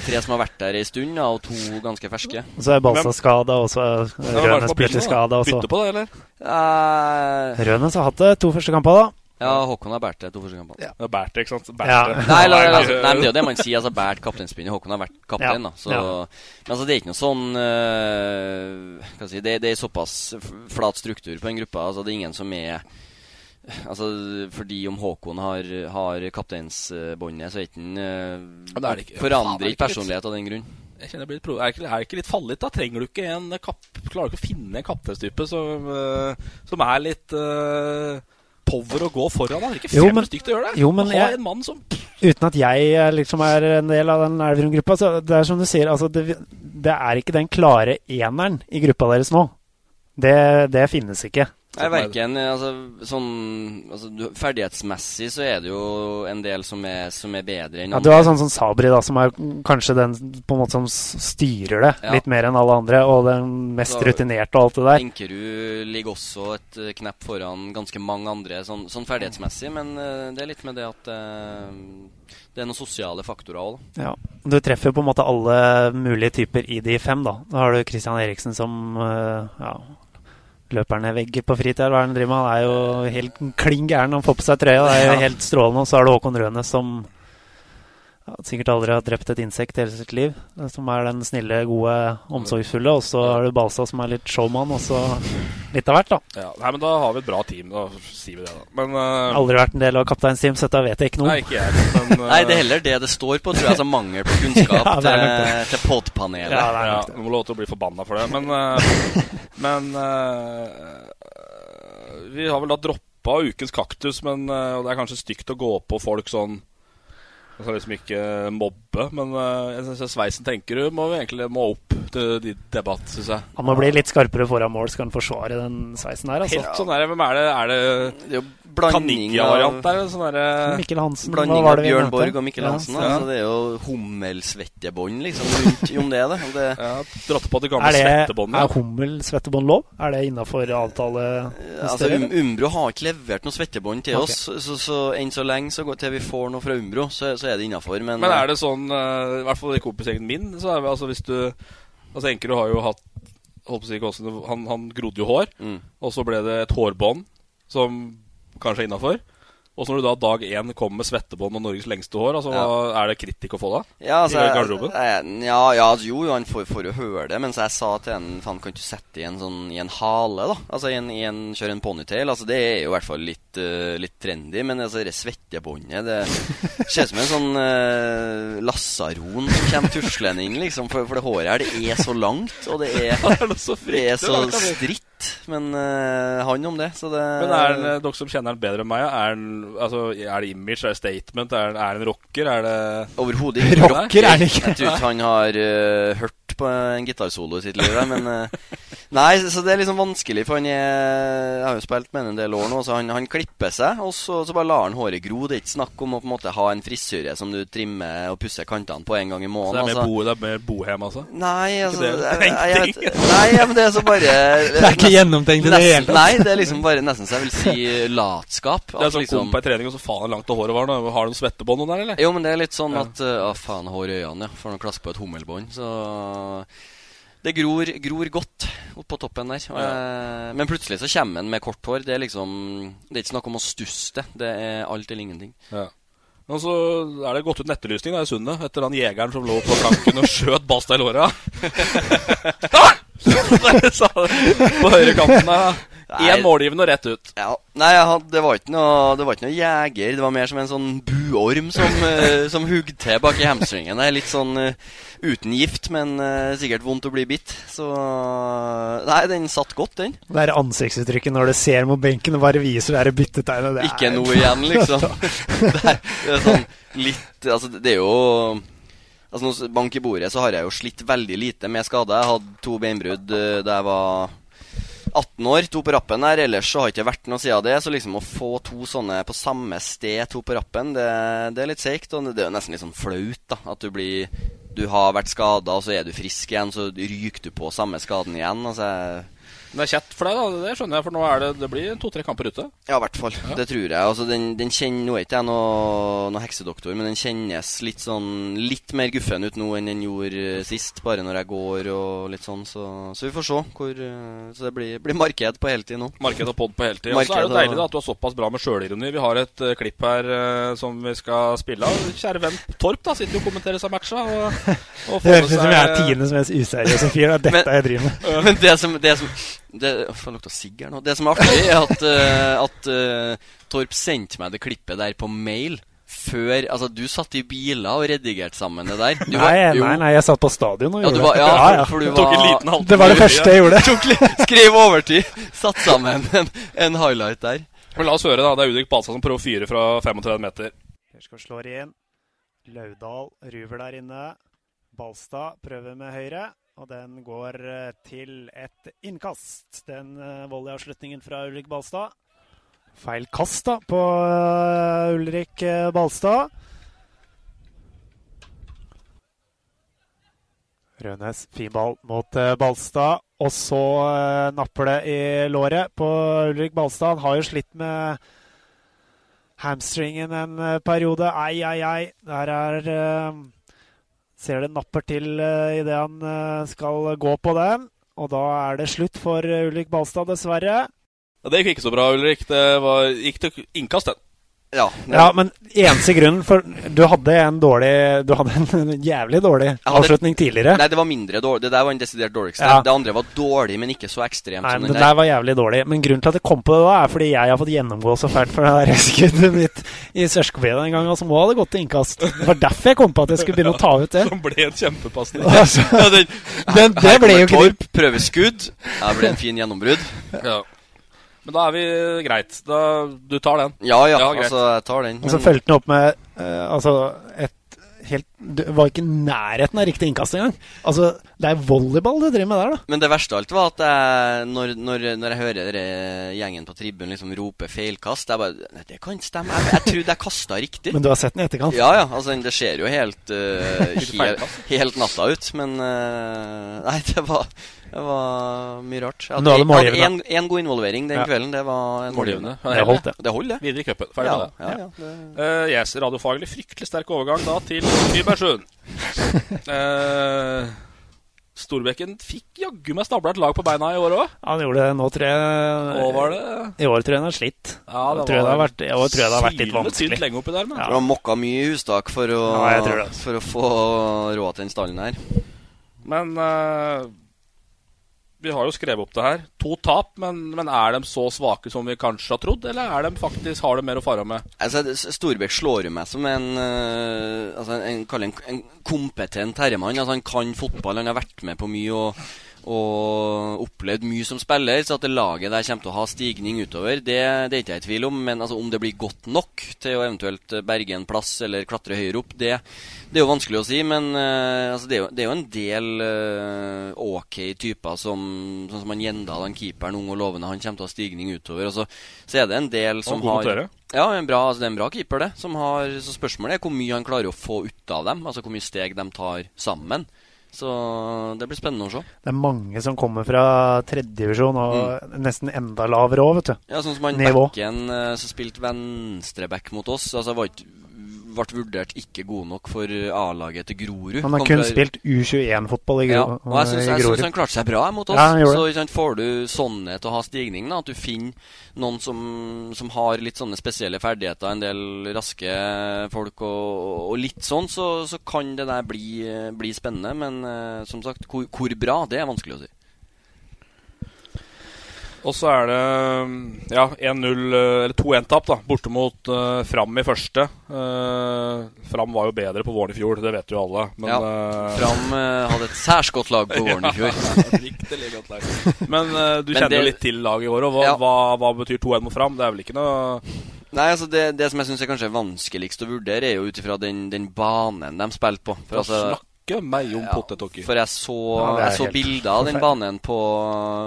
tre som har vært der ei stund, ja, og to ganske ferske. Og så er Balstad skada, og så er Rønes plutselig da? skada. Bytte på det, eller? Uh... Rønes har hatt det to første kamper, da. Ja, Håkon har båret det to første kampene. Ja. Bært det, ikke sant? Bært Ja. Nei, la, la, altså, nei, men det er jo det man sier. Altså, Båret kapteinspinnet. Håkon har vært kaptein. Ja, da så, ja. Men altså, det er ikke noe sånn uh, hva si, det, det er såpass flat struktur på den gruppa. Altså, det er ingen som er Altså, Fordi om Håkon har, har kapteinsbåndet, så er ikke han det det er Forandrer ikke personlighet av den grunn. Jeg kjenner jeg blir litt er, det ikke, er det ikke litt fallitt, da? Trenger du ikke en kapp, Klarer du ikke å finne en kapteinstype som, uh, som er litt øh, power å gå foran? Det er ikke fem stykker å gjøre det. jo, men jeg- en mann som Uten at jeg er liksom er en del av den Elverum-gruppa. Så det er som du sier, altså det, det er ikke den klare eneren i gruppa deres nå. Det, det finnes ikke. Nei, verken altså, sånn altså, du, Ferdighetsmessig så er det jo en del som er, som er bedre enn Ja, du har sånn som Sabri, da, som er kanskje den på en måte som styrer det Ja. litt mer enn alle andre, og den mest da, rutinerte og alt det der. Enkerud ligger også et eh, knepp foran ganske mange andre sånn, sånn ferdighetsmessig, men eh, det er litt med det at uh, det er noen sosiale faktorer òg. Ja. Du treffer på en måte alle mulige typer i de fem, da. Da har du Christian Eriksen som uh, ja, løper ned vegg på fritida. Hva er det han driver med? Han er jo helt klin gæren. Han får på seg trøya. Det er jo helt strålende. Og så er det Håkon Rønes som ja, sikkert aldri har drept et insekt i hele sitt liv. Som er den snille, gode, omsorgsfulle. Og så har du Balsa som er litt showman, og så litt av hvert, da. ja, Nei, men da har vi et bra team. Da sier vi det, da. Men uh, Aldri vært en del av kapteinsteam, så dette vet jeg ikke noe Nei, ikke jeg. Men, uh, Nei, det er heller det det står på, tror jeg. som mangel på kunnskap Ja, til, til podpanelet. Ja, det er ja, nok det. Du må lov til å bli forbanna for det. Men, uh, men Vi har vel da droppa ukens kaktus, men det er kanskje stygt å gå på folk sånn Jeg skal liksom ikke mobbe, men øh, jeg synes Sveisen tenker du må vi egentlig må opp til de debatt, syns jeg. Han må bli litt skarpere foran mål, skal han forsvare den sveisen der, altså. Helt sånn der, Hvem er det? Er det Det er jo blanding av der? Sånn der, Mikkel Hansen, Blanding av Bjørn? Borg og Mikkel Ja, Hansen. Ja, altså, det er jo hummelsvettebånd liksom rundt om det. da. Det ja, Dratt på det gamle Er, det, er svettebåndet. hummel svettebånd lov? Er det innafor avtale? Altså, um, Umbro har ikke levert noe svettebånd til okay. oss, så, så enn så lenge så går, til vi får noe fra Umbro, så, så er det innafor. Men, Men er det sånn, uh, i hvert fall i kompisgjengen min, så er det altså hvis du Altså Enkerud har jo hatt holdt på å si, han, han grodde jo hår, Mm. og så ble det et hårbånd som kanskje innafor. Og så når du da dag én kommer med svettebånd og Norges lengste hår, altså, Ja. er det kritikk å få da? Ja, altså, I garderoben? ja, ja, altså, jo, han får, får jo høre det, mens jeg sa til han Faen, kan du sette i en sånn I en hale, da? Altså i en, i en kjøre en ponytail. Altså, det er jo i hvert fall litt, uh, litt trendy, men altså, det svettebåndet Det ser ut som en sånn uh, lasaron som kommer tuslende inn, liksom. For, for det håret her, det er så langt, og det er, Det er så det er så fryktelig, Men uh, han om det, så det Men er det, dere som kjenner han bedre enn meg, er, den, altså, er det image, er det statement, er, er det en rocker, er det Overhodet ikke. Rocker er det ikke. Jeg tror ikke han har uh, hørt på en gitarsolo i sitt liv, men eh, Nei, så det er liksom vanskelig, for han er Jeg har jo spilt med han en del år nå, så han, han klipper seg, og så, så bare lar han håret gro. Det er ikke snakk om å på en måte ha en frisyre som du trimmer og pusser kantene på en gang i Så måneden. det er mer, altså. bo, det er mer bohem, altså? Nei, altså det? jeg, Det jeg, jeg, ingenting. vet- Nei, ja, men det er så bare Det er ikke gjennomtenkt i det hele tatt. Nei, det er liksom bare nesten så jeg vil si latskap. Det er sånn liksom, kompa i trening, og så faen langt det håret var. Da. Har du noen svettebånd noen der, eller? Jo, men det er litt sånn Ja. at uh, Å, faen, hår i øynene, ja. Får noen klask på et hummelbånd. Så det gror, gror godt oppå toppen der. Ja. eh, Men plutselig så kommer han med kort hår. Det er liksom Det er ikke snakk om å stusse det. Det er alt eller ingenting. Ja. Og så er det gått ut nettelysning da, i Sundet etter han jegeren som lå på planken og skjøt Basta i låra. På høyre kanten der. Én målgivende og rett ut. Ja. Nei, det, var ikke noe, det var ikke noe jeger. Det var mer som en sånn buorm som, uh, som hugde til bak i hamstringen. Det er litt sånn eh, uten gift, men eh, sikkert vondt å bli bitt. Så Nei, den satt godt, den. Det er ansiktsuttrykket når du ser mot benken og bare viser det byttetegnet. det er- Ikke noe igjen, liksom. det, er, det er sånn litt Altså, det er jo Altså, Bank i bordet så har jeg jo slitt veldig lite med skade. Jeg hadde to beinbrudd eh, da jeg var 18 år, to på rappen her. Ellers så har det ikke vært noe siden det. Så liksom å få to sånne på samme sted, to på rappen, det, det er litt seigt. Og det er jo nesten litt sånn flaut, da. At du blir Du har vært skada, og så er du frisk igjen, så ryker du på samme skaden igjen. Altså det er kjett for deg, da. Det skjønner jeg, for nå er det, det blir to-tre kamper ute. Ja, i hvert fall. Ja. Det tror jeg. Altså, den, den kjenner Nå er ikke jeg noe, noe, heksedoktor, men den kjennes litt sånn Litt mer guffen ut nå enn den gjorde eh, sist, bare når jeg går og litt sånn. Så, så vi får se. Hvor, eh, så det blir, blir marked på heltid nå. Marked og pod på heltid. Og så er det jo deilig da at du har såpass bra med sjølironi. Vi har et uh, klipp her uh, som vi skal spille av. Kjære venn Torp da sitter jo og kommenterer seg matcha. Og, og det høres ut som jeg er tiendes mest useriøse fyr. Det er dette men, jeg driver med. Men det som, det som det, lukta sigg nå. Det som er artig, er at, uh, at uh, Torp sendte meg det klippet der på mail. Før Altså, du satt i biler og redigerte sammen det der. Du nei, var, nei, nei, jeg satt på stadion og ja, gjorde var, ja, det. Ja, for, du var, det var det første jeg gjorde. Tok, skrev overtid. Satt sammen en, en, highlight der. Men La oss høre, da. Det er Udrik Balstad som prøver å fyre fra 35 meter. Perskår slår inn. Laudal ruver der inne. Balstad prøver med høyre. Og den går eh, til et innkast. Den uh, volleyavslutningen fra Ulrik Balstad. Feil kast da på uh, Ulrik Balstad. Rønes fin ball mot Balstad. Og så napper det i låret på Ulrik Balstad. Han har jo slitt med hamstringen en periode. Ai, ai, ai. Der er Ser det napper til uh, idet han uh, skal gå på den. Og da er det slutt for uh, Ulrik Balstad, dessverre. Ja, det gikk ikke så bra, Ulrik. Det var, gikk til innkast, den. Ja, ja, men eneste grunnen for Du hadde en dårlig Du hadde en jævlig dårlig hadde, avslutning tidligere. Nei, det var mindre dårlig. Det der var den desidert dårligste. Ja. Det andre var dårlig, men ikke så ekstremt nei, men der. Det der var jævlig dårlig. Men grunnen til at det kom på det da, er fordi jeg har fått gjennomgå så fælt for det der skuddet mitt i Sørskopien en gang, og som òg hadde gått til innkast. Det var derfor jeg kom på at jeg skulle begynne å ta ut det. Som ble en kjempepasning. Altså, ja, den, den, det ble jo ikke Torp prøver skudd. Det ble en fin gjennombrudd. Ja. Men da er vi greit. Da, du tar den? Ja, ja. ja altså, jeg tar den. Og så fulgte den opp med uh, altså et helt Det var ikke nærheten av riktig innkast engang. Altså, det er volleyball du driver med der, da. Men det verste av alt var at jeg, når, når, når, jeg hører dere gjengen på tribunen liksom rope feilkast Jeg bare Nei, det kan ikke stemme. Jeg, jeg trodde jeg kasta riktig. Men du har sett den i etterkant? Ja, ja. Altså, det ser jo helt, uh, helt, helt natta ut. Men uh, Nei, det var det var mye rart. Jeg hadde én god involvering den ja. kvelden. Det var en målgivende. Det holdt, det. Det holdt, det. Videre i cupen. Ferdig ja, med det. Ja, ja, det. Uh, yes, radiofaglig fryktelig sterk overgang da til Nybergsund. uh, Storbekken fikk jaggu meg stabla et lag på beina i år òg. Han gjorde det nå, tror jeg. Var det? I år tror jeg han har slitt. Ja, det tror jeg det har vært, jeg tror jeg det har vært litt vanskelig. Lenge oppi der, men. Ja. Har mokka mye hustak for å, for å få råd til den stallen her. Men uh, vi har jo skrevet opp det her. To tap, men, men, er de så svake som vi kanskje har trodd? Eller er de faktisk, har de mer å fare med? Altså, Storbekk slår jo meg som en, uh, altså en, en, en kompetent herremann. Altså, han kan fotball, han har vært med på mye. og og opplevd mye som spiller, så at det laget der kommer til å ha stigning utover, det, det er ikke jeg i tvil om. Men altså, om det blir godt nok til å eventuelt berge en plass eller klatre høyere opp, det, det er jo vanskelig å si. Men uh, altså, det, er jo, det, er jo, en del uh, ok typer som, sånn som han Gjendal, han keeperen, ung og lovende, han kommer til å ha stigning utover. Og så, så er det en del som har ja, en bra, altså det er en bra keeper, det. Har, så spørsmålet er hvor mye han klarer å få ut av dem. Altså hvor mye steg de tar sammen. Så det blir spennende å se. Det er mange som kommer fra tredjedivisjon og mm. nesten enda lavere òg, vet du. Ja, sånn som han Bekken eh, som spilte venstreback mot oss. Altså var ikke ble vurdert ikke god nok for A-laget til Grorud. Han har kun fra... spilt U21-fotball i, Gro ja, og jeg syns han klarte seg bra mot oss. Ja, så sant, får du sånne til å ha stigning, da, at du finner noen som, som, har litt sånne spesielle ferdigheter, en del raske folk og, og litt sånn, så, så, kan det der bli, bli spennende. Men uh, som sagt, hvor, hvor bra, det er vanskelig å si. Og så er det ja, 1-0, eller 2-1-tap da, borte mot uh, Fram i første. Uh, Fram var jo bedre på våren i fjor, det vet jo alle. Men, ja, uh, Fram hadde et særs godt lag på våren i fjor. ja, godt lag. Men du men kjenner det, jo litt til laget i år. Og hva, ja. hva, hva betyr 2-1 mot Fram? Det er vel ikke noe Nei, altså det, det som jeg syns er kanskje vanskeligst å vurdere, er jo ut ifra den, den, banen de spilte på. For altså, potetåkke. Meg om potetåkke. For jeg så, Ja, jeg så bilder av den banen på,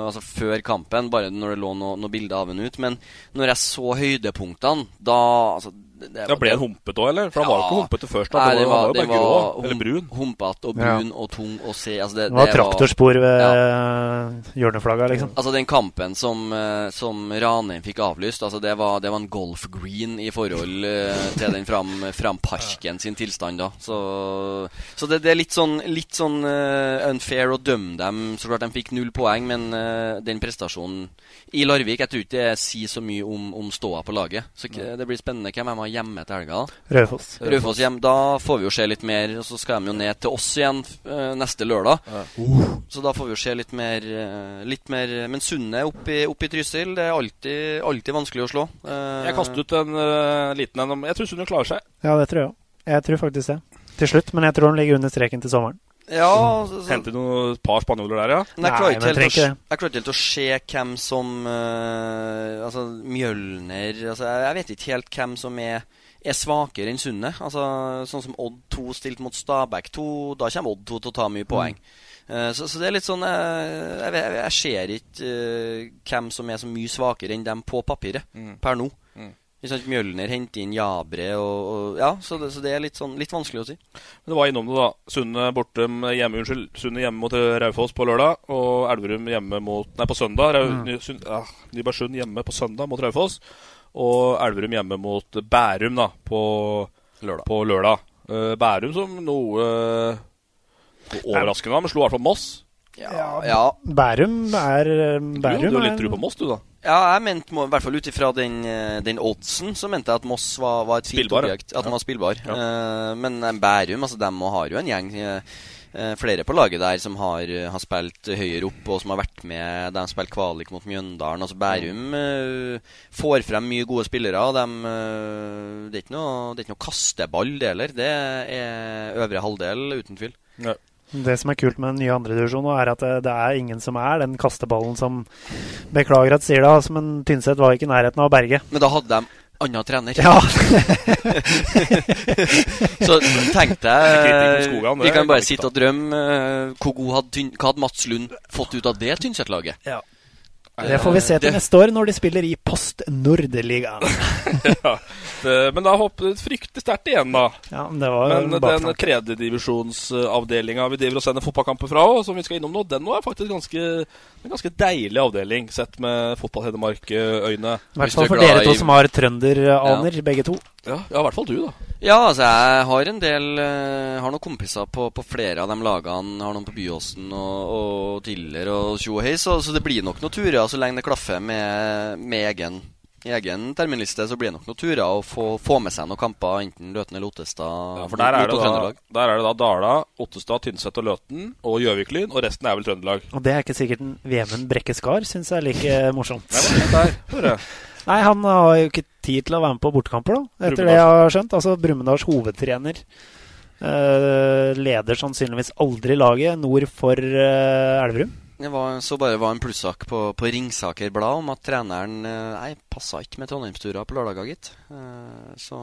altså før kampen, bare når det lå noen noe bilder av den ut. Men når jeg så høydepunktene, da altså, det, det, ble den humpete òg, eller? For den var jo ikke humpete først. Da. Nei, det var, det den var jo bare grå, grå. Eller brun. Humpete og Ja. brun og tung å se. Altså, det, Det var traktorspor ved hjørneflagga, liksom. Altså Den kampen som, eh, som Ranheim fikk avlyst, altså det var, det var en golf green i forhold eh, til den fram, framparken sin tilstand da. Så, så det, det er litt sånn, litt sånn eh, unfair å dømme dem. Så klart de fikk null poeng, men eh, den prestasjonen i Larvik Jeg tror ikke det sier så mye om, om ståa på laget. Så det blir spennende hvem de har hjemme til helga. Raufoss. Raufoss hjem. Da får vi jo se litt mer, og så skal de jo ned til oss igjen uh, neste lørdag. Så da får vi jo se litt mer, uh, litt mer Men Sundet opp i, opp i Trysil, det er alltid, alltid vanskelig å slå. Eh, Jeg kaster ut en liten en. Jeg tror Sunne klarer seg. Ja, det tror jeg òg. Jeg tror faktisk det. Til slutt. Men jeg tror han ligger under streken til sommeren. Ja, så, så, Hente noen par spanjoler der, ja. Men jeg klarer ikke helt, helt å se hvem som uh, Altså Mjølner altså, Jeg jeg vet ikke helt hvem som er, er svakere enn Sundet. Altså, sånn som Odd 2 stilt mot Stabæk 2. Da kommer Odd 2 til å ta mye poeng. Eh, så, så det er litt sånn uh, Jeg, jeg, jeg ser ikke hvem som er så mye svakere enn dem på papiret per nå. Ikke sant, Mjølner henter inn Jabre og, og Ja, så det, så det er litt, sånn, litt vanskelig å si. Men det var innom det, da. Sunne borte hjemme, unnskyld, Sunne hjemme mot Raufoss på lørdag. Og Elverum hjemme mot Nei, på søndag. Rau, Mm. Sunne Sunn- ja, Nybergsund hjemme på søndag mot Raufoss. Og Elverum hjemme mot Bærum da på lørdag. På lørdag. Uh, Bærum som noe uh, overraskende, men slo i hvert fall Moss. Ja, Bærum er Du, Bærum du har litt tro på Moss, du, da. Ja, jeg mente, i hvert fall ut ifra den, eh, den oddsen, så mente jeg at Moss var, var et fint Spillbar, objekt. At den var spillbar. Eh, men eh, Bærum, altså, dem har jo en gjeng eh, eh, flere på laget der som har, eh, har spilt høyere opp, og som har vært med De har spilt kvalik mot Mjøndalen. Altså Bærum uh, får frem mye gode spillere. De, dem, eh, det, er ikke noe, det er ikke noe kasteball, det heller. Det er øvre halvdel, uten tvil. Det som er kult med den nye andredivisjonen, er at det, det er ingen som er den kasteballen som Beklager at jeg sier det, altså, men Tynset var ikke i nærheten av å berge. Men da hadde de annen trener. Ja. så jeg mot Vi kan bare sitte og drømme. eh, Hvor god hadde, hva hadde Mats Lund fått ut av det Tynset-laget? Ja. Det får vi se til Det- neste år, når de spiller i post-Nordeliga ja. men da hoppet det fryktelig sterkt igjen, da. Ja, men det var men den tredjedivisjonsavdelinga vi driver og sender fotballkamper fra, og som vi skal innom nå, den er faktisk ganske, en ganske deilig avdeling, sett med Fotball-Hedmark-øyne. I hvert fall for dere to som har trønderaner, begge to. Ja, ja, i hvert fall du, da. Ja, altså jeg har en del uh, Har noen kompiser på, på flere av de lagene. Har noen på Byåsen og, og Tiller og tjo og hei, så, så det blir nok noen turer så lenge det klaffer med, med egen, egen terminliste. Så blir det nok noen turer å få, få med seg noen kamper, enten Løten eller Ottestad. Ja, for der er, det da, der er det da Dala, Ottestad, Tynset og Løten og Gjøvik-Lyn, og resten er vel Trøndelag. Og det er ikke sikkert en Vemund Brekke Skar syns jeg er like morsomt. Nei, der, hør jeg. Nei, han har jo ikke tid til å være med på bortekamper, da. Etter det jeg har skjønt. Altså Brumunddals hovedtrener Uh, leder sannsynligvis aldri laget nord for uh, Elverum. Det var, så bare var en plussak på, på Ringsaker Blad om at treneren eh, Nei, passa ikke med Trondheimsturer på lørdager, gitt. Eh, Så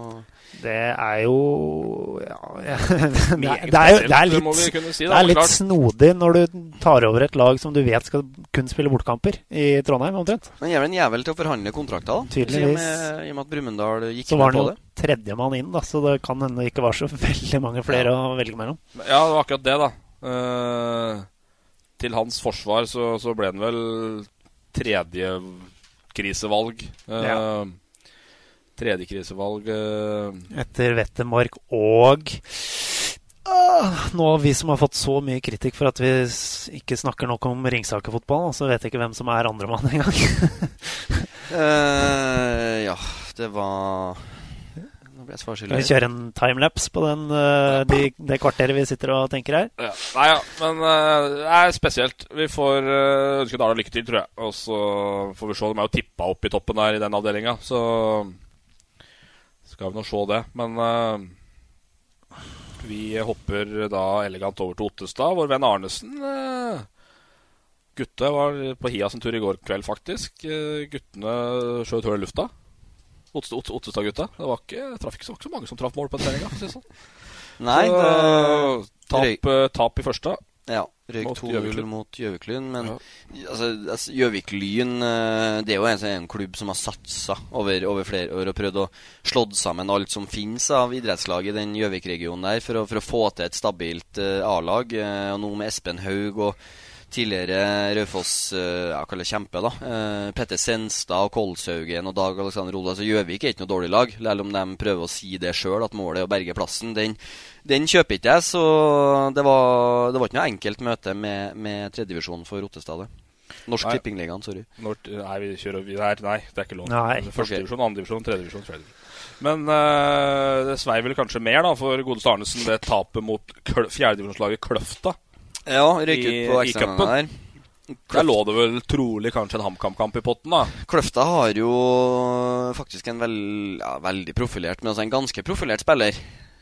Det er jo ja, ja, det, er, det, er det er litt, det er litt snodig når du tar over et lag som du vet skal kun spille bortkamper i Trondheim, omtrent. Han er vel en jævel til å forhandle kontrakter, da. Tydeligvis. I og med, i gikk med at Brumunddal gikk Så med var han på jo det. tredjemann inn, da, så det kan hende det ikke var så veldig mange flere å velge mellom. Ja, det var akkurat det, da. Eh, til hans forsvar så, så ble han vel tredje krisevalg. Uh, Ja. Tredje krisevalg uh... Etter Wettermark og uh, Nå har vi som har fått så mye kritikk for at vi ikke snakker nok om Ringsaker-fotball, så vet jeg ikke hvem som er andremann engang. uh, ja, det var Nå ble jeg Skal vi kjøre en timelapse på den, eh, de, det kvarteret vi sitter og tenker her? ja. Nei ja, men eh, det er spesielt. Vi får uh, ønske Dala lykke til, tror jeg. Og så får vi se. De er jo tippa opp i toppen der i den avdelinga, så skal vi nå se det. Men eh, vi hopper da elegant over til Ottestad. Vår venn Arnesen. eh, Gutte var på Hia sin tur i går kveld, faktisk. Eh, Guttene skjøt hull i lufta. Ottestad- Ott- Ottestad-gutta. Det var ikke, traff ikke så, ikke så mange som traff mål på den treninga. si sånn. Nei, Så, det- tap, eh, tap i første. Ja. Røyk Mot 2-0 Gjøvik-Lyn. mot Gjøvik-Lyn. Men altså, altså, Gjøvik-Lyn eh, Det er jo en, sånn- en klubb som har satsa over, over flere år og prøvd å slått sammen alt som finnes av idrettslag i den Gjøvik-regionen der, for å, for å få til et stabilt eh, A-lag. og nå med Espen Haug og tidligere Raufoss uh, jeg kaller det kjempe, da. Eh, Petter Senstad og Kolshaugen og Dag Alexander Ole. Altså, Gjøvik er ikke noe dårlig lag, selv om de prøver å si det sjøl, at målet er å berge plassen. Den, den kjøper ikke jeg, så det var, det var ikke noe enkelt møte med, med tredjedivisjonen for Rottestad. Norsk. Tippingligaen, sorry. Når, nei, vi kjører vi der. Nei, det er ikke lov. Førstedivisjon, Første Ok. divisjon, andre divisjon, tredje divisjon. Men eh, det svei vel kanskje mer da for godeste Arnesen det tapet mot fjerdedivisjonslaget Kløfta. Ja, røyk ut på ekstraomgangen der. Der lå det vel trolig kanskje en HamKam-kamp i potten, da. Kløfta har jo faktisk en vel, ja, veldig profilert, men altså en ganske profilert spiller.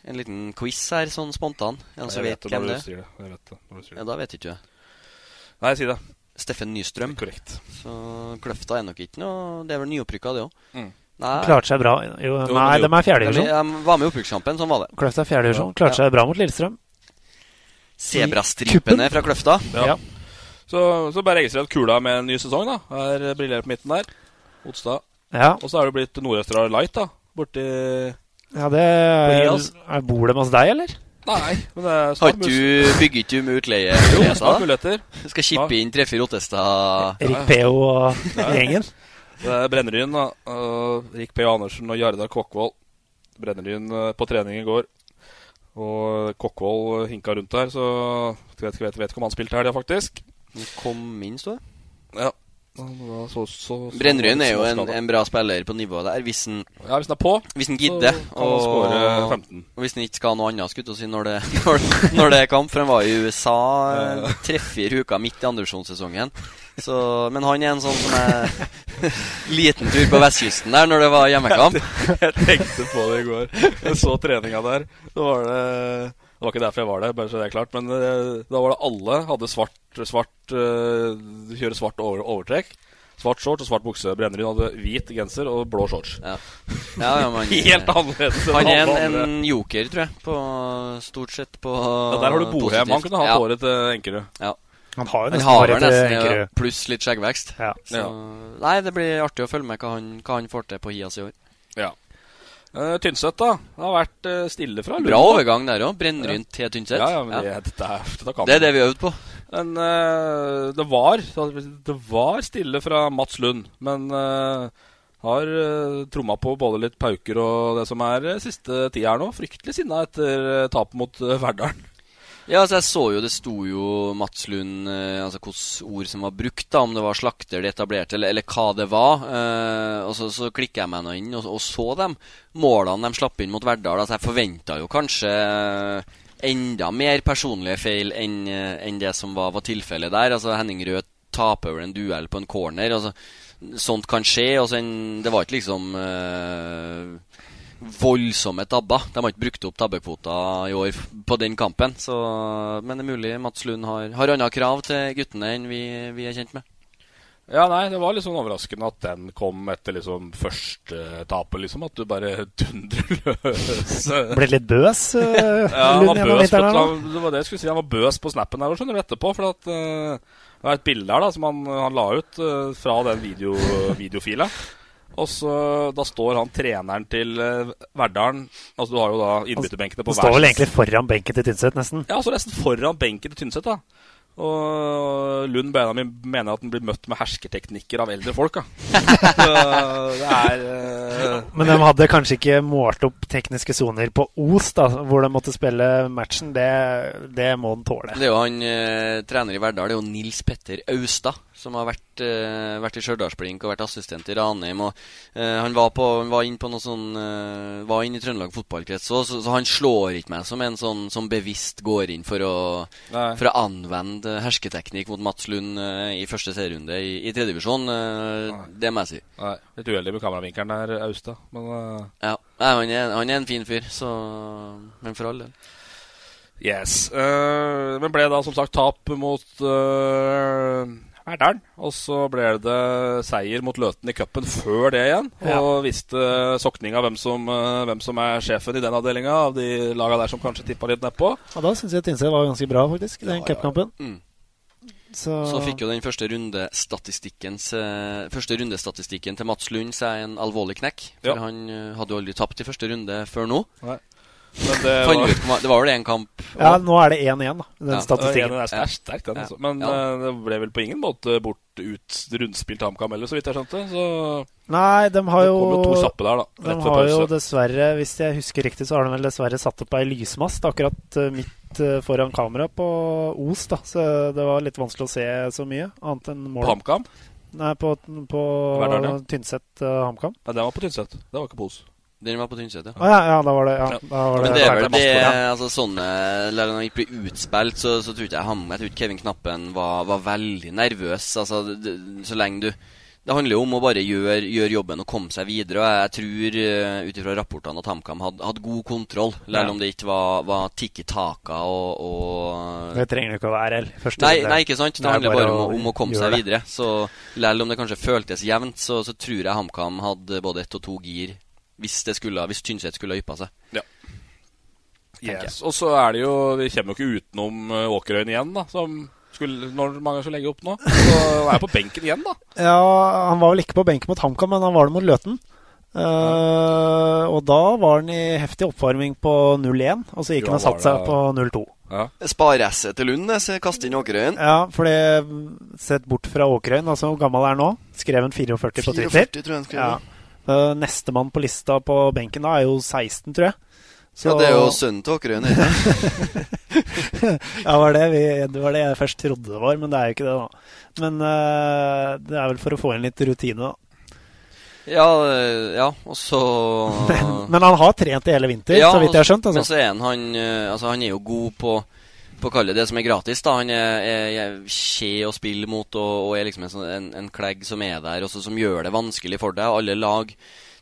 En liten quiz her, sånn spontan. En som vet det hvem det du er. Jeg vet det når du sier det. Ja, da vet ikke du. Nei, si det. Steffen Nystrøm. Korrekt. Så Kløfta er nok ikke noe Det er vel nyopprykka, det òg. Mm. Klarte seg bra. Jo, nei, de er fjerdedivisjon. De var med i opprykkskampen, sånn var det. Kløfta er fjerdedivisjon. Klarte seg bra mot Lillestrøm. Sebrastripene fra Kløfta. Ja. Så, så bare registrer at Kula med en ny sesong, da. Er briljerer på midten der. Otstad. Ja. Og så er det blitt Nord-Østerdal Light, da. Borti Ja, det er, er Bor de hos deg, eller? Nei, men det er Har du bygget du med utleie? Jo, snart muligheter. Skal kippe inn tre-fire Ottestad Erik P.O. og gjengen. Det er Brenneryn, da. Rik P. Andersen og Jardar Kokkvold. Brenneryn eh, på trening i går. Og Kokkvold hinka rundt der, så vet, vet, vet ikke om han spilte helga, faktisk. Kom inn, står det. Ja. Han Så, så, så, Brennrøyen er jo en, en bra spiller på nivået der, hvis han Ja, hvis han er på, Hvis han gidder. han 15. og hvis han ikke skal ha noe annet, skutt å si, når det, når, når det er kamp. For han var i USA eh, tre-fire uker midt i andredivisjonssesongen. Så, men han er en sånn som er liten tur på vestkysten der når det var hjemmekamp. Jeg tenkte på det i går. Jeg så treninga der. Da var det Det var ikke derfor jeg var der, bare så det er klart. Men det, da var det alle hadde svart, svart uh, kjøre svart over, overtrekk. Svart shorts og svart bukse. Brennerud hadde hvit genser og blå shorts. Ja. Ja, ja, man, Helt annerledes Han er en, en joker, tror jeg. På, stort sett på der har du Bohem. Han kunne hatt ja. håret til Enkerud. Ja. Han har jo nesten har håret vel til ja, pluss litt skjeggvekst. Ja. Så, Nei, det blir artig å følge med hva han, hva han får til på Hias i år. Ja. Uh, Tynset, da. Det har vært uh, stille fra Lund. Bra overgang der òg. Brennryn til Tynset. Ja, ja, men Ja. Det, dette dette Det er det vi har øvd på. Men uh, det var Det var stille fra Mats Lund, men eh, har uh, tromma på både litt pauker og det som er eh, siste tid her nå. Fryktelig sinna etter uh, tapet mot uh, Verdalen. Ja, altså jeg så jo det sto jo Mats Lund eh, Altså hvilke ord som var brukt, da om det var slakter de etablerte, eller, eller hva det var. Eh, og så, så klikka jeg meg nå inn og, og så dem målene de slapp inn mot Verdal. Altså jeg forventa jo kanskje eh, enda mer personlige feil enn eh, enn det som var, var tilfellet der. Altså Henning Rød taper over en duell på en corner. Altså, sånt kan skje. Og så en, det var ikke liksom eh, voldsomme tabber. De har ikke brukt opp tabbekvota i år på den kampen. Så, men det er mulig Mats Lund har, har andre krav til guttene enn vi, vi er kjent med. Ja, nei, det var litt sånn overraskende at den kom etter liksom første tapet, liksom. At du bare dundrer løs. Ble litt bøs, eh, Ja, han var bøs på, han- det var det jeg skulle si. Han var bøs på snappen her, skjønner du, etterpå. For at uh, det var et bilde her da som han, han la ut uh, fra den video, videofila. Og så Da står han treneren til uh, Verdalen Altså, du har jo da innbytterbenkene på Han står vel egentlig foran benken til Tynset, nesten. Ja, altså nesten foran benken til Tynset, da. Og Lund Benjamin mener at han blir møtt med hersketeknikker av eldre folk, da. Så det er uh... Men de hadde kanskje ikke målt opp tekniske soner på Os, da, hvor de måtte spille matchen. Det, det må den tåle. Det er jo han eh, trener i Verdal, det er jo Nils Petter Austad, som har vært, uh, vært i Stjørdalsblink og vært assistent i Ranheim. Og, uh, han var, på, han var inn på noe sånn eh, Var inn i Trøndelag fotballkrets òg, så, så han slår ikke meg som en sånn som bevisst går inn for å, for å anvende hersketeknikk mot Mats Lund i første serierunde i, i tredjevisjon. Uh, det må jeg si. Nei, litt uheldig med kameravinkelen der, Austad. Men Ja. Nei, han, er, han er en fin fyr, så Men for all del. Yes. Men ble da som sagt tap mot uh, Verdalen. Og så ble det seier mot Løten i cupen før det igjen. Ja. Og visste sokninga hvem, som, eh, hvem som er sjefen i den avdelinga, av de laga der som kanskje tippa litt nedpå. Ja, da syns jeg Tynset var ganske bra, faktisk, den den cupkampen. Mm. Så, Så fikk jo den første rundestatistikkens eh, Første rundestatistikken til Mats Lund seg en alvorlig knekk. For Ja. han eh, hadde jo aldri tapt i første runde før nå. Nei. Men det var- ut det var vel én kamp Ja, nå er det 1-1, da. Den Ja. statistikken. Ja, den er sterk, den, Ja. altså. Men Ja. uh, det ble vel på ingen måte bort ut rundspilt HamKam heller, så vidt jeg skjønte. Så Nei, de har det jo kom jo to kjappe der, da. De Rett de har jo dessverre, hvis jeg husker riktig, så har de vel dessverre satt opp ei lysmast akkurat eh, midt eh, foran kamera på Os, da. Så det var litt vanskelig å se så mye, annet enn mål. På HamKam? Nei, på, på. Tynset uh, HamKam. Nei, den var på Tynset. Det var ikke på Os. Den var på Tynset, ja. Ah, ja, ja, da var det, ja, da var Men det er vel det på, altså, Sånne Eller når han ikke blir utspilt, så, så tror ikke jeg ham Jeg tror ikke Kevin Knappen var, var veldig nervøs. Altså, det, det- så lenge du Det handler jo om å bare gjøre, gjør jobben og komme seg videre. Og jeg tror uh, ut ifra rapportene at HamKam hadde, hadde god kontroll, selv Ja. om det ikke var, var tikki-taka og, og Det trenger det ikke å være heller. Første Nei, nei, ikke sant. Det, er handler bare om, om å komme seg det. videre. Så selv om det kanskje føltes jevnt, så, så tror jeg HamKam hadde både ett og to gir hvis, det skulle, hvis Tynset skulle ha yppa seg. Ja. Yes. Og så er det jo Vi kommer jo ikke utenom eh, Åkerøyen igjen, da. Som skulle, når mange skal legge opp nå. Så er jeg på benken igjen, da. Ja, han var vel ikke på benken mot HamKam, men han var det mot Løten. Eh, og da var han i heftig oppvarming på 0-1, og så gikk Jo, han og satte seg på 0-2. Ja. Spareesset til Lund, så kaste inn Åkerøyen. Ja, for det Sett bort fra Åkerøyen, altså hvor gammel er han nå? Skrev han 44 på Twitter. 44 tror jeg han skrev, ja. Eh, Nestemann på lista på benken da er jo 16, tror jeg. Ja, det er jo sønnen til Åkerøyen. ja, var det, vi, det var det jeg først trodde det var, men det er jo ikke det, da. Men uh, det er vel for å få inn litt rutine, da. Ja, øh, ja, og så Men han har trent i hele vinter, så vidt jeg har skjønt. Men Altså. så er han, han, altså, han er jo god på på å kalle det som er gratis. da Han er, er, skje å spille mot og, og er liksom en, sånn- en, en klegg som er der, også, som gjør det vanskelig for deg. Alle lag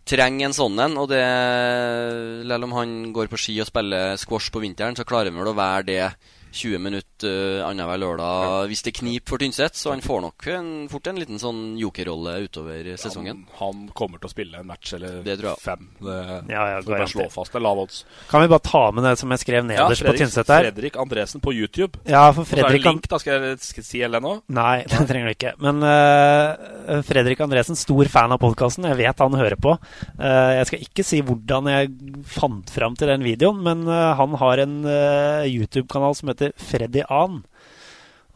trenger en sånn en. Og det Selv om han går på ski og spiller squash på vinteren, så klarer han vel å være det 20 minutter uh, annenhver lørdag hvis det kniper for Tynset. Så han får nok en, fort en liten sånn jokerrolle utover sesongen. Han kommer til å spille en match eller Det tror jeg. fem. Det, Ja, ja, så bare slå fast. Det er lav odds. Kan vi bare ta med det som jeg skrev Ja, nederst på Tynset her? Fredrik Andresen på YouTube. Ja, for så er det Fredrik link, da. Skal jeg, skal jeg si nå? Nei, det trenger du ikke. Men uh, Fredrik Andresen, stor fan av podkasten. Jeg vet han hører på. Uh, jeg skal ikke si hvordan jeg fant fram til den videoen, men uh, han har en eh, YouTube-kanal som heter Freddy An.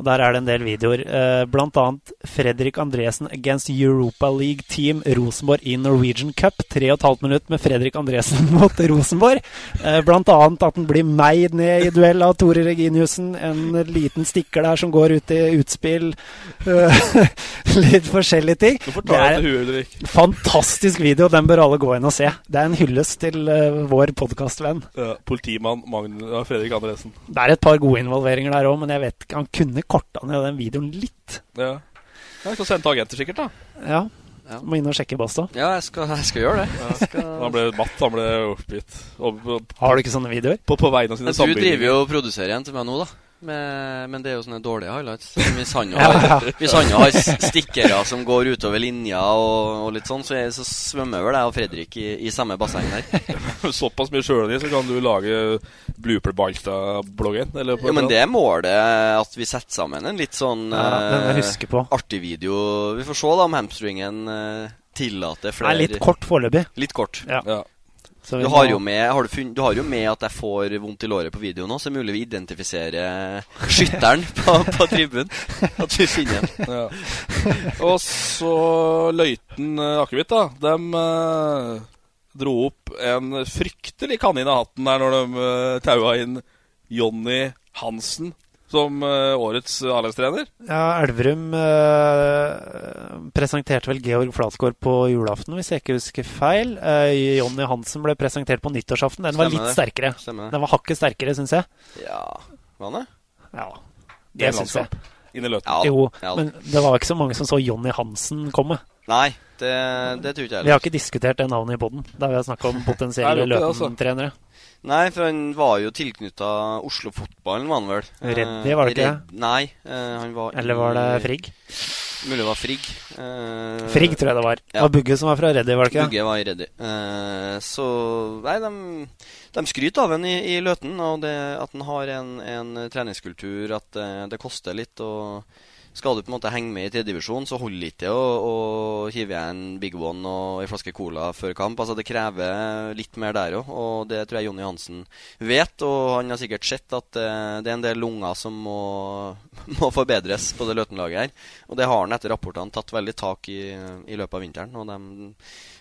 Og Der er det en del videoer. Eh, blant annet Fredrik Andresen against Europa League Team Rosenborg i Norwegian Cup. Tre og et halvt minutt med Fredrik Andresen mot Rosenborg. Eh, blant annet at han blir meid ned i duell av Tore Reginiussen. En liten stikker der som går ut i utspill. Eh, litt forskjellige ting. Det er Ulrik? fantastisk video. Den bør alle gå inn og se. Det er en hyllest til eh, vår podkastvenn. Politimann Magne, Fredrik Andresen. Det er et par gode involveringer der òg, men jeg vet ikke, han kunne korta ned den videoen litt. Ja. Jeg skal sende til agenter, sikkert. da Ja. Må inn og sjekke Basta. Ja, jeg skal, jeg skal gjøre det. Jeg skal... Han ble matt, han ble oppgitt. Og, og, Har du ikke sånne videoer? På, på vegne av sine Men du driver jo og produserer en til meg nå, da. Med, men det er jo sånne dårlige highlights. Hvis han jo har, hvis han jo har stikkere som går utover linja og, og litt sånn, så, så svømmer vel jeg og Fredrik i, i samme basseng der. Såpass mye sjølni, så kan du lage Blooper Balstad-bloggen. Ja, men det eller er målet at vi setter sammen en litt sånn Ja, eh, artig video. Vi får se da om hamstringen eh, tillater flere er litt kort foreløpig. Litt kort. Ja. Ja. Så Du har, må- jo med, har, du funn, du har jo med at jeg får vondt i låret på video nå, så er det mulig vi identifiserer skytteren på, på tribunen. At vi finner ham. Ja. Og så løyten uh, Akevitt, da. De eh, dro opp en fryktelig kanin av hatten der når de uh, taua inn Jonny Hansen som eh, årets A-lagstrener. Ja, Elverum eh, presenterte vel Georg Flatsgaard på julaften, hvis jeg ikke husker feil. Eh, Jonny Hansen ble presentert på nyttårsaften. Den var Stemmer litt det. sterkere. Stemmer. Den var hakket sterkere, syns jeg. Ja, var det? Ja, I det syns jeg. Inn i løten. Ja, Jo, ja. men det var ikke så mange som så Jonny Hansen komme. Nei, Det, det tror ikke jeg Vi har ikke diskutert det navnet i poden da vi har snakka om potensielle det, altså. Løten-trenere. Nei, for han var jo tilknytta Oslo-fotballen, var han vel. Reddy, var det ikke? Redd- Nei, eh, han var Eller var det Frigg? Mulig det var Frigg. Eh, Frigg, tror jeg det var. Det var Bugge som var fra Reddy, var det ikke? Bugge var i Reddy. Eh, så Nei, de, de skryter av en i, i Løten, og det, at han har en, en treningskultur, at det, det koster litt. og skal du på en måte henge med i tredjedivisjon, så holder det ikke å, hive igjen Big One og en flaske cola før kamp. Altså Det krever litt mer der òg, og det tror jeg Jonny Hansen vet. Og han har sikkert sett at eh, det er en del lunger som må, må forbedres på det Løten-laget her. Og det har han etter rapportene tatt veldig tak i i løpet av vinteren. Og de,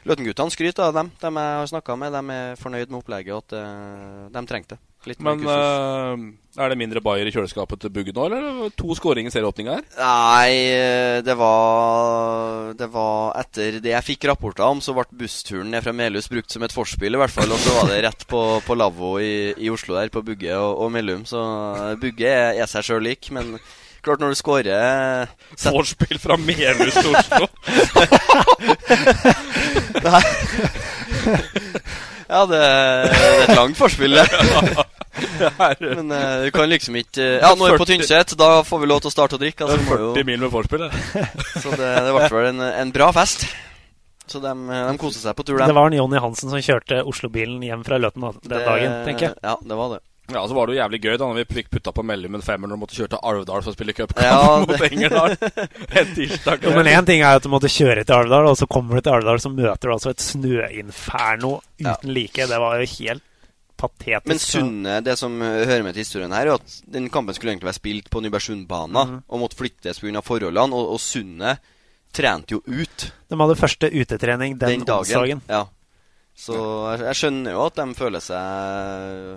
Løten-guttene skryter av dem. De jeg har snakka med, de er fornøyd med opplegget og at eh, de trengte det. Litt Men eh, er det mindre bayer i kjøleskapet til Bugge nå, eller? er To skåringer i serieåpninga her. Nei, eh, det var Det var etter det jeg fikk rapporter om, så ble bussturen ned fra Melhus brukt som et forspill, i hvert fall. Og så var det rett på, på lavvo i, i Oslo der, på Bugge og, og Mellum. Så Bugge er, er seg sjøl lik, men klart når du scorer set- Vorspiel fra Melhus til Oslo. Ja, det, det er et langt forspill, det. Men uh, du kan liksom ikke Ja, nå er vi på 40 Tynset, da får vi lov til å starte å drikke. Altså, Det er 40 mil med vorspiel, det. Så det, det ble vel en, en bra fest. Så de, de koste seg på tur, Det var en Jonny Hansen som kjørte Oslo-bilen hjem fra Løten den dagen, tenker jeg. Ja, det var det. Ja, så var det jo jævlig gøy da når vi fikk putta på Mellum en femmer når du måtte kjøre til Alvdal for å spille cupkamp Ja, mot Engerdal. En tirsdag. Jo, men én ting er at du måtte kjøre til Alvdal, og så kommer du til Alvdal, så møter du altså et snøinferno uten like. Det var jo helt patetisk. Men Sunne, det som hører med til historien her, er jo at den kampen skulle egentlig være spilt på Nybergsundbanen Mhm. og måtte flyttes pga. forholdene, og, og Sunne trente jo ut De hadde første utetrening den, den dagen. onsdagen. Ja. Så jeg, jeg skjønner jo at de føler seg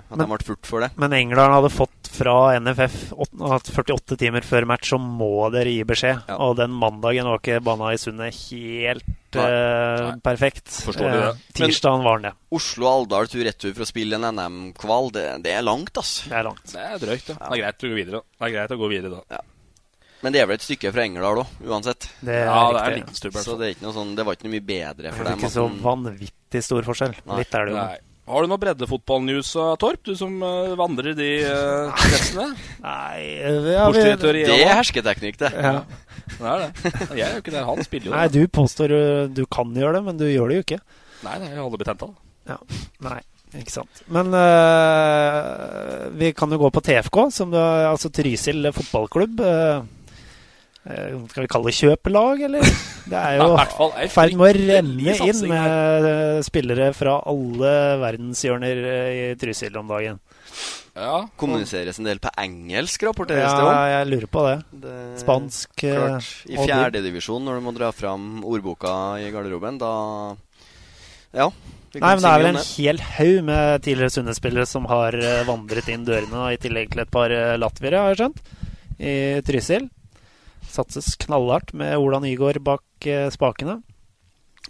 At de Men- ble furt for det. Men England hadde fått fra NFF 48 timer før match, så må dere gi beskjed. Og den mandagen var ikke bana i Sundet helt Nei. eh, perfekt. Forståelig det. Eh, Tirsdagen var den det. Oslo-Alvdal tur-retur for å spille en NM-kval, det, det er langt, altså. Det er langt. Det er drøyt, da. Det er greit å gå videre. da. Det er greit å gå videre da. Men det er vel et stykke fra Engerdal òg, uansett. Det er Ja, det er riktig. en liten stubb, Så det, er ikke noe sånn, det var ikke noe mye bedre Det er ikke så vanvittig stor forskjell. Nei. Litt er det jo. Nei. Har du noe breddefotball-news, uh, Torp? Du som uh, vandrer de uh, kretsene? Nei ja, vi- Det er hersketeknikk, det. Ja. Det er det. Jeg er jo ikke det. Han spiller jo Nei, du påstår uh, du kan gjøre det, men du gjør det jo ikke. Nei, nei, jeg holder betent av det. Ja, Nei, ikke sant. Men øh, vi kan jo gå på TFK, som er, altså Trysil fotballklubb. øh, skal vi kalle det kjøpelag, eller? Det er jo i ferd med å renne inn med øh, spillere fra alle verdenshjørner øh, i Trysil om dagen. Ja. Kommuniseres en del på engelsk, rapporteres Ja, det om. jeg lurer på det. Det- Spansk Klart. I fjerdedivisjon, når du må dra fram ordboka i garderoben, da Ja. Nei, men det er vel en hel haug med tidligere Sunne-spillere som har eh, vandret inn dørene, i tillegg til et par eh, latviere, har jeg skjønt, i Trysil. Satses knallhardt med Ola Nygaard bak eh, spakene.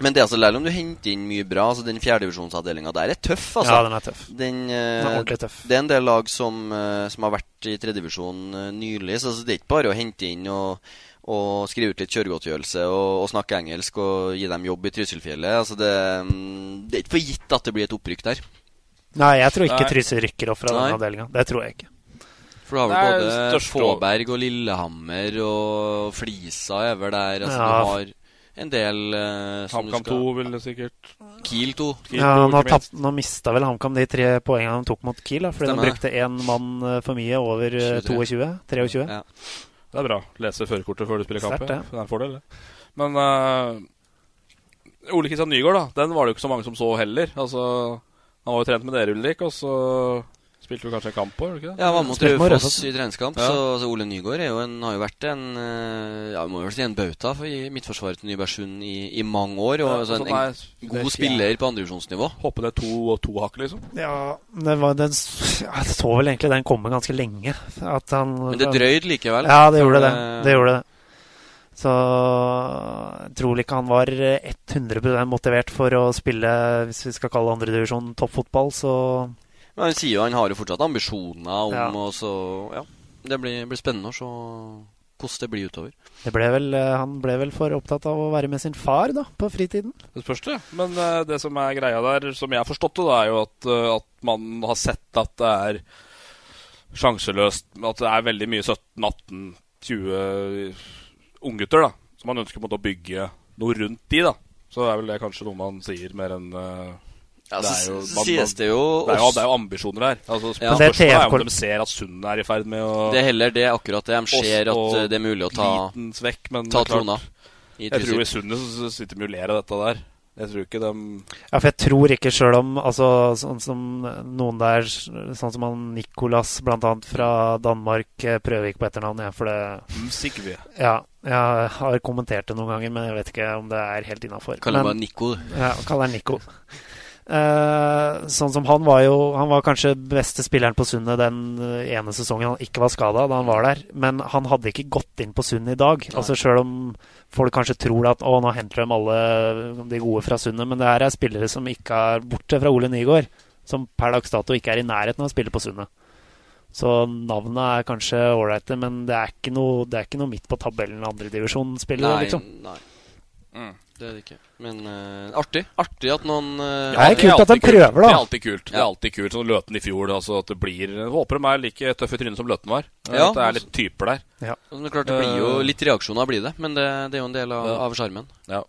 Men det er altså selv om du henter inn mye bra, altså den fjerdedivisjonsavdelinga der er tøff, altså. Ja, den er tøff. Den, eh, Den er ordentlig tøff. Det er en del lag som, eh, som har vært i tredjedivisjon uh, nylig, så altså, det er ikke bare å hente inn og, og skrive ut litt kjøregodtgjørelse og, og snakke engelsk og gi dem jobb i Trysilfjellet. Altså det, det er ikke for gitt at det blir et opprykk der. Nei, jeg tror ikke. Trysil rykker opp fra den avdelinga. Det tror jeg ikke. For du har vel både største- Fåberg og Lillehammer og Flisa er vel der. Altså Ja. du har en del eh, som HamKam 2 vil det sikkert Kiel 2. Kiel Ja, nå, tapp, nå mista vel HamKam de tre poengene de tok mot Kiel, da, fordi Stemmer de brukte én mann eh, for mye over eh, 23. 22. 23. Ja. Det er bra. Lese førerkortet før du spiller kamp. Ja. Det er en fordel, det. Men uh, Ole Kristian Nygaard, da. Den var det jo ikke så mange som så heller. Altså, Han var jo trent med dere, Ulrik, og så spilte du kanskje en kamp på, ikke det? Ja, han var mot Raufoss Raufoss. i treningskamp. Ja. Så, altså, Ole Nygaard er jo en, har jo vært en eh, Ja, må vel si en bauta for i midtforsvaret til Nybergsund i, i mange år. Og Ja, altså, en, er- en er god spiller på andredivisjonsnivå. Hoppe ned to og to hakk, liksom. Ja, det var, den, jeg så vel egentlig den komme ganske lenge. At han, Men det drøyd likevel. Ja, det gjorde det. Det gjorde det. Så jeg tror ikke han var 100% motivert for å spille, hvis vi skal kalle andredivisjon toppfotball, så Men han sier jo han har jo fortsatt ambisjoner om Ja. og så Ja. Det blir, blir spennende å se hvordan det blir utover. Det ble vel, eh, han ble vel for opptatt av å være med sin far da, på fritiden? Det spørs det. Men uh, det som er greia der, som jeg har forstått det, da, er jo at, uh, at man har sett at det er sjanseløst At det er veldig mye 17-18-20 unggutter da, som man ønsker på en måte å bygge noe rundt de. da. Så det er vel det kanskje noe man sier mer enn uh, Ja, det, så er jo, man, sies det jo det, er jo, det er jo ambisjoner her. Altså, Spørsmålet Det er er om de ser at Sund er i ferd med å Det er heller det akkurat det de ser, at eh, det er mulig å ta, vekk, men ta det trona. Jeg tror i. Sundet så sitter de og ler av dette der. Jeg tror ikke de Ja, for jeg tror ikke sjøl om altså, sånn som noen der, sånn som han Nicolas blant annet fra Danmark, eh, prøver ikke på etternavn, jeg, for det Sigve. Ja, jeg har kommentert det noen ganger, men jeg vet ikke om det er helt innafor. Kaller han bare Nico. Ja, kaller han Nico. Eh, sånn som han var jo Han var kanskje beste spilleren på Sundet den eh, ene sesongen han ikke var skada da han var der. Men han hadde ikke gått inn på Sundet i dag. Altså Sjøl om folk kanskje tror at å, nå henter de alle de gode fra Sundet. Men det her er spillere som ikke er borte fra Ole Nygaard. Som per dags dato ikke er i nærheten av å spille på Sundet. Så navnet er kanskje ålreite, men det er ikke noe, det er ikke noe midt på tabellen andredivisjonsspillere, Nei, liksom. nei. Mm. Det er det ikke. Men uh, artig. Artig at noen eh, Det er kult at de prøver, da. Det er alltid kult. Det er alltid kult Sånn Løten i fjor. Altså at det blir jeg Håper de er like tøffe i trynet som Løten var. Ja, at det er litt typer der. Ja. Det er klart det blir jo Eh, litt reaksjoner, blir det. Men det, det er jo en del av Ja. av sjarmen. Ja.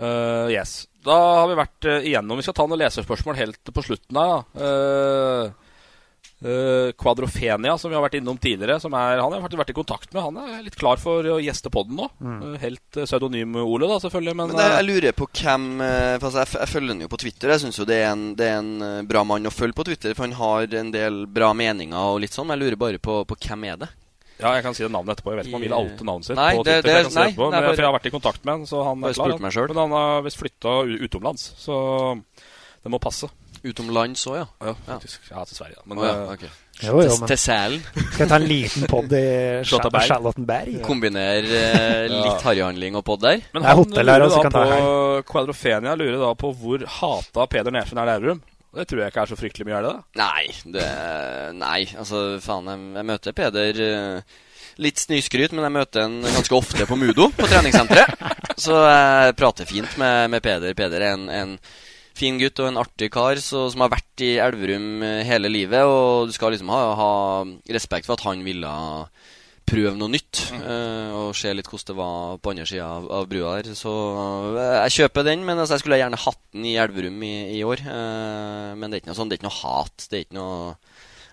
Eh, yes. Da har vi vært eh, igjennom. Vi skal ta noen leserspørsmål helt på slutten her. da. Eh, eh, Quadrofenia, som vi har vært innom tidligere, som er, han har jeg faktisk vært i kontakt med. Han er litt klar for å gjeste podden nå. Eh, helt eh, pseudonym Ole, da, selvfølgelig. Men, Men jeg, jeg lurer på hvem altså, jeg, jeg følger han jo på Twitter. Jeg syns jo det er, en, det er en bra mann å følge på Twitter, for han har en del bra meninger og litt sånn. Men jeg lurer bare på, på hvem er det? ja, jeg kan si det navnet etterpå. Jeg vet ikke om han vil oute navnet sitt. Nei, på Twitter, det- jeg kan det nei, etterpå, er men jeg, bare- for jeg har vært i kontakt med han, så han er klar. Men han har visst flytta utenlands, så det må passe. Utomlands òg, ja. Ja, faktisk. Ja, til Sverige. da. Men oh, ja, okay. ok. Jo, jo, men- til Sælen. Skal jeg ta en liten pod i Charlottenberg. Charlottenberg? Kombinere eh, litt harryhandling og pod der. Men han lurer også, da på Quadrofenia lurer da på hvor hata Peder Nesjen er Lærum. Det tror jeg ikke er så fryktelig mye, er det da? Nei, det Nei, altså faen, jeg, jeg møter Peder eh, Litt snyskryt, men jeg møter en ganske ofte på Mudo, på treningssenteret. Så jeg prater fint med, med Peder. Peder er en, en fin gutt og en artig kar så, som har vært i Elverum eh, hele livet. Og du skal liksom ha, ha respekt for at han ville prøve noe nytt. eh, og se litt hvordan det var på andre sida av, av brua der. Så uh, jeg kjøper den, men altså, jeg skulle gjerne hatt den i Elverum i, i år. Uh, men det er ikke noe sånn, det er ikke noe hat. Det er ikke noe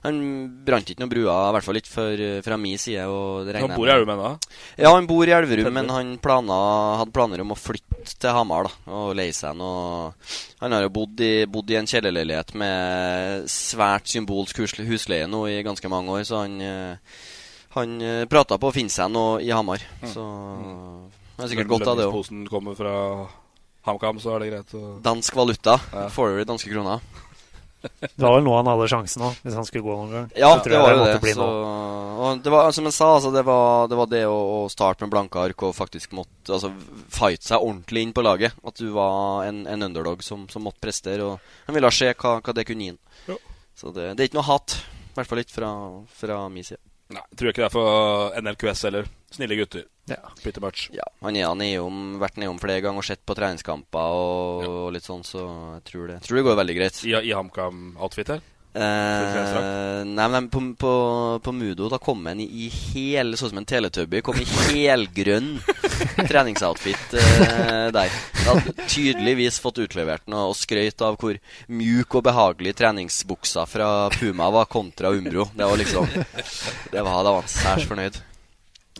Han brant ikke noe brua, i hvert fall ikke for, fra min side. Han bor i. Elverum ennå? Ja, han bor i Elverum, men han plana, hadde planer om å flytte til Hamar da, og leie seg noe Han har jo bodd i, bodd i en kjellerleilighet med svært symbolsk husleie nå i ganske mange år, så han eh, Han eh, prata på å finne seg noe i Hamar. Så det er sikkert godt av det òg. Lønningsposen kommer fra HamKam, så er det greit å Dansk valuta. Ja. Får du danske kroner? Det var vel nå han hadde sjansen òg, hvis han skulle gå noen gang. Ja, det var jo det. Så, og det var, som jeg sa, altså, det, var, det var det å, å starte med blanke ark og faktisk måtte altså, fight seg ordentlig inn på laget. At du var en, en underdog som, som måtte prestere. Og han ville se hva, hva det kunne gi ham. Ja. Så det, det er ikke noe hat. I hvert fall ikke fra, fra min side. Nei, jeg tror ikke det er for NLQS heller. Snille gutter. Ja. Pretty much. Ja, han er nedom, vært nedom flere ganger og sett på treningskamper og, og litt sånn, så jeg tror det, jeg tror det går veldig greit. I, i HamKam-outfit her. Eh, nei, men på, på, på Mudo da kom han i, i hel Sånn som en teletubby. Kom i helgrønn treningsoutfit eh, der. Jeg hadde tydeligvis fått utlevert den og, og skrøyt av hvor mjuk og behagelig treningsbuksa fra Puma var kontra Umbro. Det var liksom Det var, da var han særs fornøyd.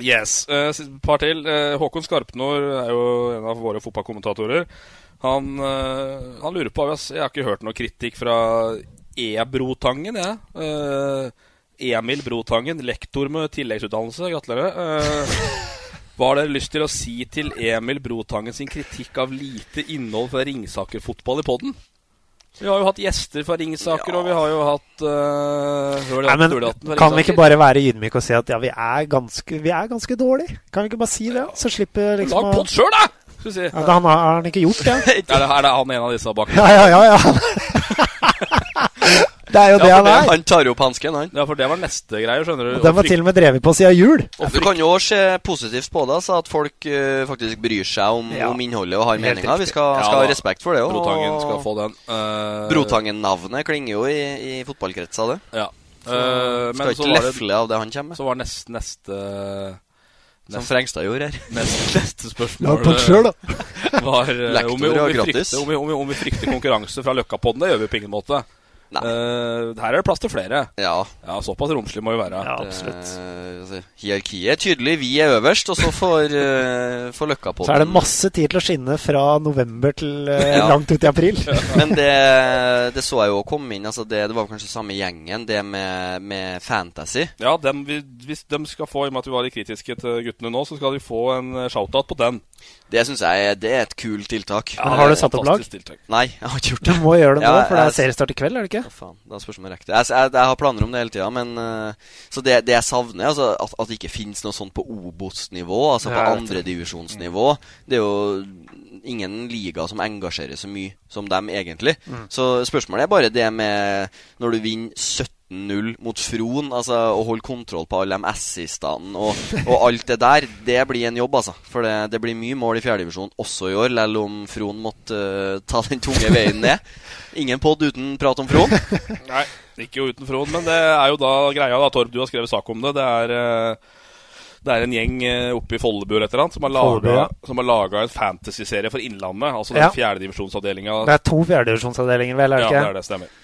Yes. Et uh, par til. Uh, Håkon Skarpnår er jo en av våre fotballkommentatorer. Han, uh, han lurer på Jeg har ikke hørt noe kritikk fra E-Brotangen, jeg. Eh, Emil Brotangen, lektor med tilleggsutdannelse. Gratulerer. Hva har dere lyst til å si til Emil Brotangen sin kritikk av lite innhold fra Ringsaker-fotball i podden? Vi har jo hatt gjester fra Ringsaker, og vi har jo hatt uh, Nei, men Kan vi ikke bare være ydmyke og si at ja, vi er ganske, vi er ganske dårlige? Kan vi ikke bare si det? Så slipper liksom Lag pott sjøl, da! Si. Ja, det han har han ikke gjort det? Er det, er det han en av disse bak? Ja, ja, ja. ja. Det er jo det Ja, han er. Han tar opp hansken, han. Ja, for det var neste greie, skjønner du. Og den var til og med drevet på siden jul. Og du kan jo òg se positivt på det, så at folk uh, faktisk bryr seg om, Ja. om innholdet og har meninger. Vi skal, Ja, skal ha respekt for det. òg. Brotangen skal få den. Uh, Brotangen-navnet klinger jo i, i fotballkretser, det. Ja. Så Eh, skal men ikke så var det- lefle av det han kommer med. Så var neste neste, Som Frengstad gjorde her. neste, neste spørsmål selv, da. var uh, om, vi, om, vi gratis. frykter, om, vi, om, vi, om vi frykter konkurranse fra Løkkapodden. Det gjør vi på ingen måte. Eh, her er det plass til flere. Ja. Ja, Såpass romslig må vi være. Ja, absolutt. Eh, altså, hierarkiet er tydelig. Vi er øverst, og så får, uh, får Løkka på Så er det masse tid til å skinne fra november til uh, Ja. langt ut i april. Men det, det så jeg jo komme inn. Altså det, det var kanskje samme gjengen, det med, med fantasy. Ja, dem, vi, hvis de skal få, i og med at vi var litt kritiske til guttene nå, så skal de få en eh, shout-out på den. Det syns jeg er- det er et kult tiltak. Ja, har du satt opp lag? Tiltak. Nei, jeg har ikke gjort det. Du må gjøre det nå, Ja, for det er seriestart i kveld, er det ikke? Hva faen, da spørs det om jeg rekker det. Jeg, jeg, jeg har planer om det hele tida, men uh, Så det, det jeg savner, altså at, at det ikke fins noe sånt på Obos-nivå, altså på Ja, andredivisjonsnivå. Det er jo ingen liga som engasjerer så mye som dem, egentlig. Mm. Så spørsmålet er bare det med når du vinner 17-0 mot Fron, altså å holde kontroll på alle de assistene og, og alt det der, det blir en jobb, altså. For det, det blir mye mål i fjerdedivisjon også i år, selv om Fron måtte uh, ta den tunge veien ned. Ingen pod uten prat om Fron. Nei, ikke jo uten Fron, men det er jo da greia, da, Torb. Du har skrevet sak om det. Det er, eh, det er en gjeng eh, oppe i Follebu eller annet som har laga, som har laga en fantasyserie for Innlandet. Altså den Ja. fjerdedivisjonsavdelinga. Det er to fjerdedivisjonsavdelinger, vel, er det Ja, ikke? det er det, stemmer.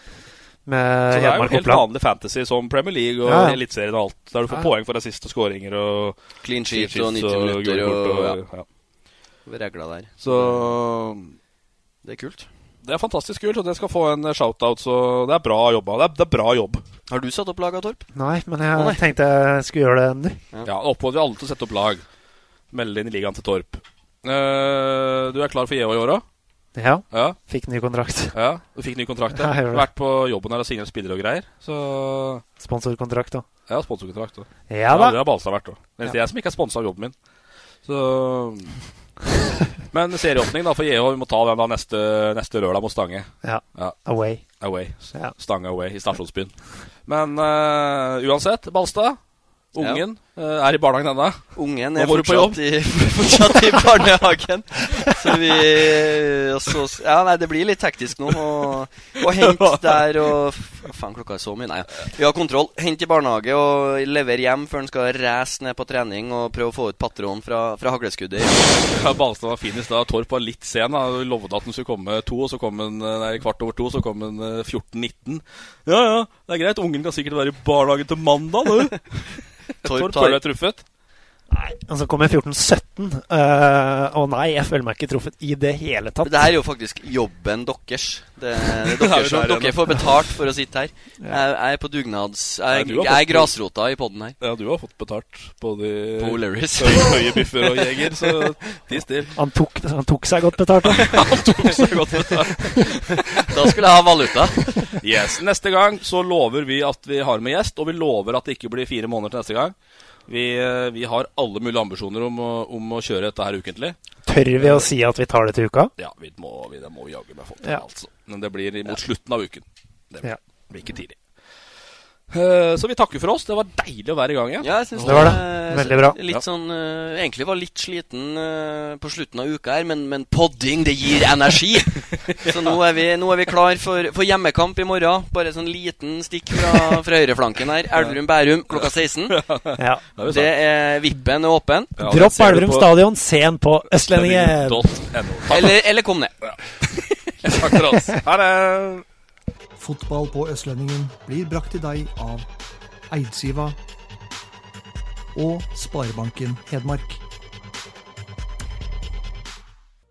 Med Så det er jo helt vanlig fantasy som Premier League og Ja, ja. Eliteserien og alt. Der du får Ja. poeng for assist og skåringer og Clean clean sheet og 90 minutter og, og, og, ja. ja. der. Så Det er kult. det er fantastisk kult, og det skal få en shout-out. Så det er bra jobba. Det er, det er bra jobb. Har du satt opp laga, Torp? Nei, men jeg nei. tenkte jeg skulle gjøre det nå. Ja, Oppfordrer alle til å sette opp lag. Melde inn i ligaen til Torp. Uh, du er klar for JH i år òg? Ja. Ja. Fikk ny kontrakt. ja. Du fikk ny kontrakt. Ja, Ja. Vært på jobben her og signert spillere og greier. Så Sponsorkontrakt òg. ja, sponsorkontrakt òg. Ja da. det har Balstad vært òg. Det er jeg som ikke er sponsa av jobben min. Så Men serieåpning da for JH. Vi må ta den da neste, neste lørdag mot Stange. Ja. Ja. Away. Away. Stange away i stasjonsbyen. Men uh, uansett, Balstad. Ungen er i barnehagen ennå. Ungen er fortsatt i, fortsatt i barnehagen. Så vi også, Ja, nei, det blir litt hektisk nå. Og, og hent der og faen, klokka er så mye? Nei, ja. Vi har kontroll. Hent i barnehage og levere hjem før han skal race ned på trening og prøve å få ut patron fra, fra hagleskuddet. Ja, Balstad var fin i stad. Torp var litt sen. da lovde at han skulle komme to, og så kom han eh, nei, kvart over to. Så kom han eh, 14.19. Ja ja, det er greit. Ungen kan sikkert være i barnehagen til mandag, du. Torp Torp tar- føler deg truffet. Og så kom jeg 14-17. uh, og nei, jeg føler meg ikke truffet i det hele tatt. Det her er jo faktisk jobben deres. Det, det er dere, som, dere får betalt for å sitte her. Ja. Jeg, jeg er på dugnads... Nei, Jeg, du jeg er grasrota i poden her. Ja, du har fått betalt På de høye, høye biffer og jeger, så ti still. Han tok, han tok seg godt betalt. da. Han tok seg godt betalt. Da skulle jeg ha valuta. Yes, Neste gang så lover vi at vi har med gjest, og vi lover at det ikke blir fire måneder til neste gang. Vi, eh, vi har alle mulige ambisjoner om å, om å kjøre dette her ukentlig. Tør vi å si at vi tar det til uka? Ja, vi må, vi, det må jaggu meg få til, Ja. altså. Men det blir mot slutten av uken. Det blir, Ja. blir ikke tidlig. Eh, Så vi takker for oss. Det var deilig å være i gang igjen. Ja, jeg synes Det var det. eh, Veldig bra. Litt sånn uh, Egentlig var litt sliten uh, på slutten av uka her, men, men podding, det gir energi! Så nå er vi, nå er vi klar for, for hjemmekamp i morgen. Bare sånn liten stikk fra, fra høyreflanken her. Elverum-Bærum klokka 16. Ja. Det er Vippen er åpen. Ja, Dropp Elverum på stadion, sen på Østlendingen! .no. Eller, eller kom ned. takk for oss. Ha det! Fotball på Østlendingen blir brakt til deg av Eidsiva og Sparebanken Hedmark.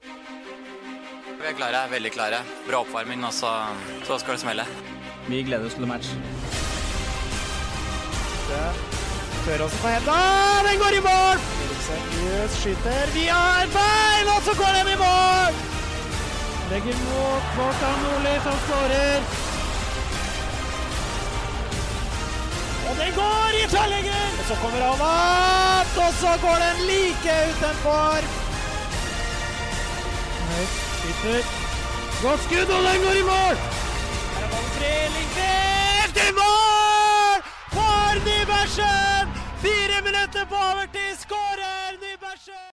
Vi er klare, veldig klare. Bra oppvarming, og så, så skal det smelle. Vi gleder oss til match. Tør også på henda. Den går i mål! Seriøst skyter via en feil, og så går den i mål! Legger mot Kvartan Nordli, som skårer. Og den går i tverrleggeren! Og så kommer han opp, og så går den like utenfor. Skyter. Godt skudd, og den går i mål! Her er ballen fri. Skårer til mål for Nybergsen! Fire minutter på overtid, skårer Nybergsen!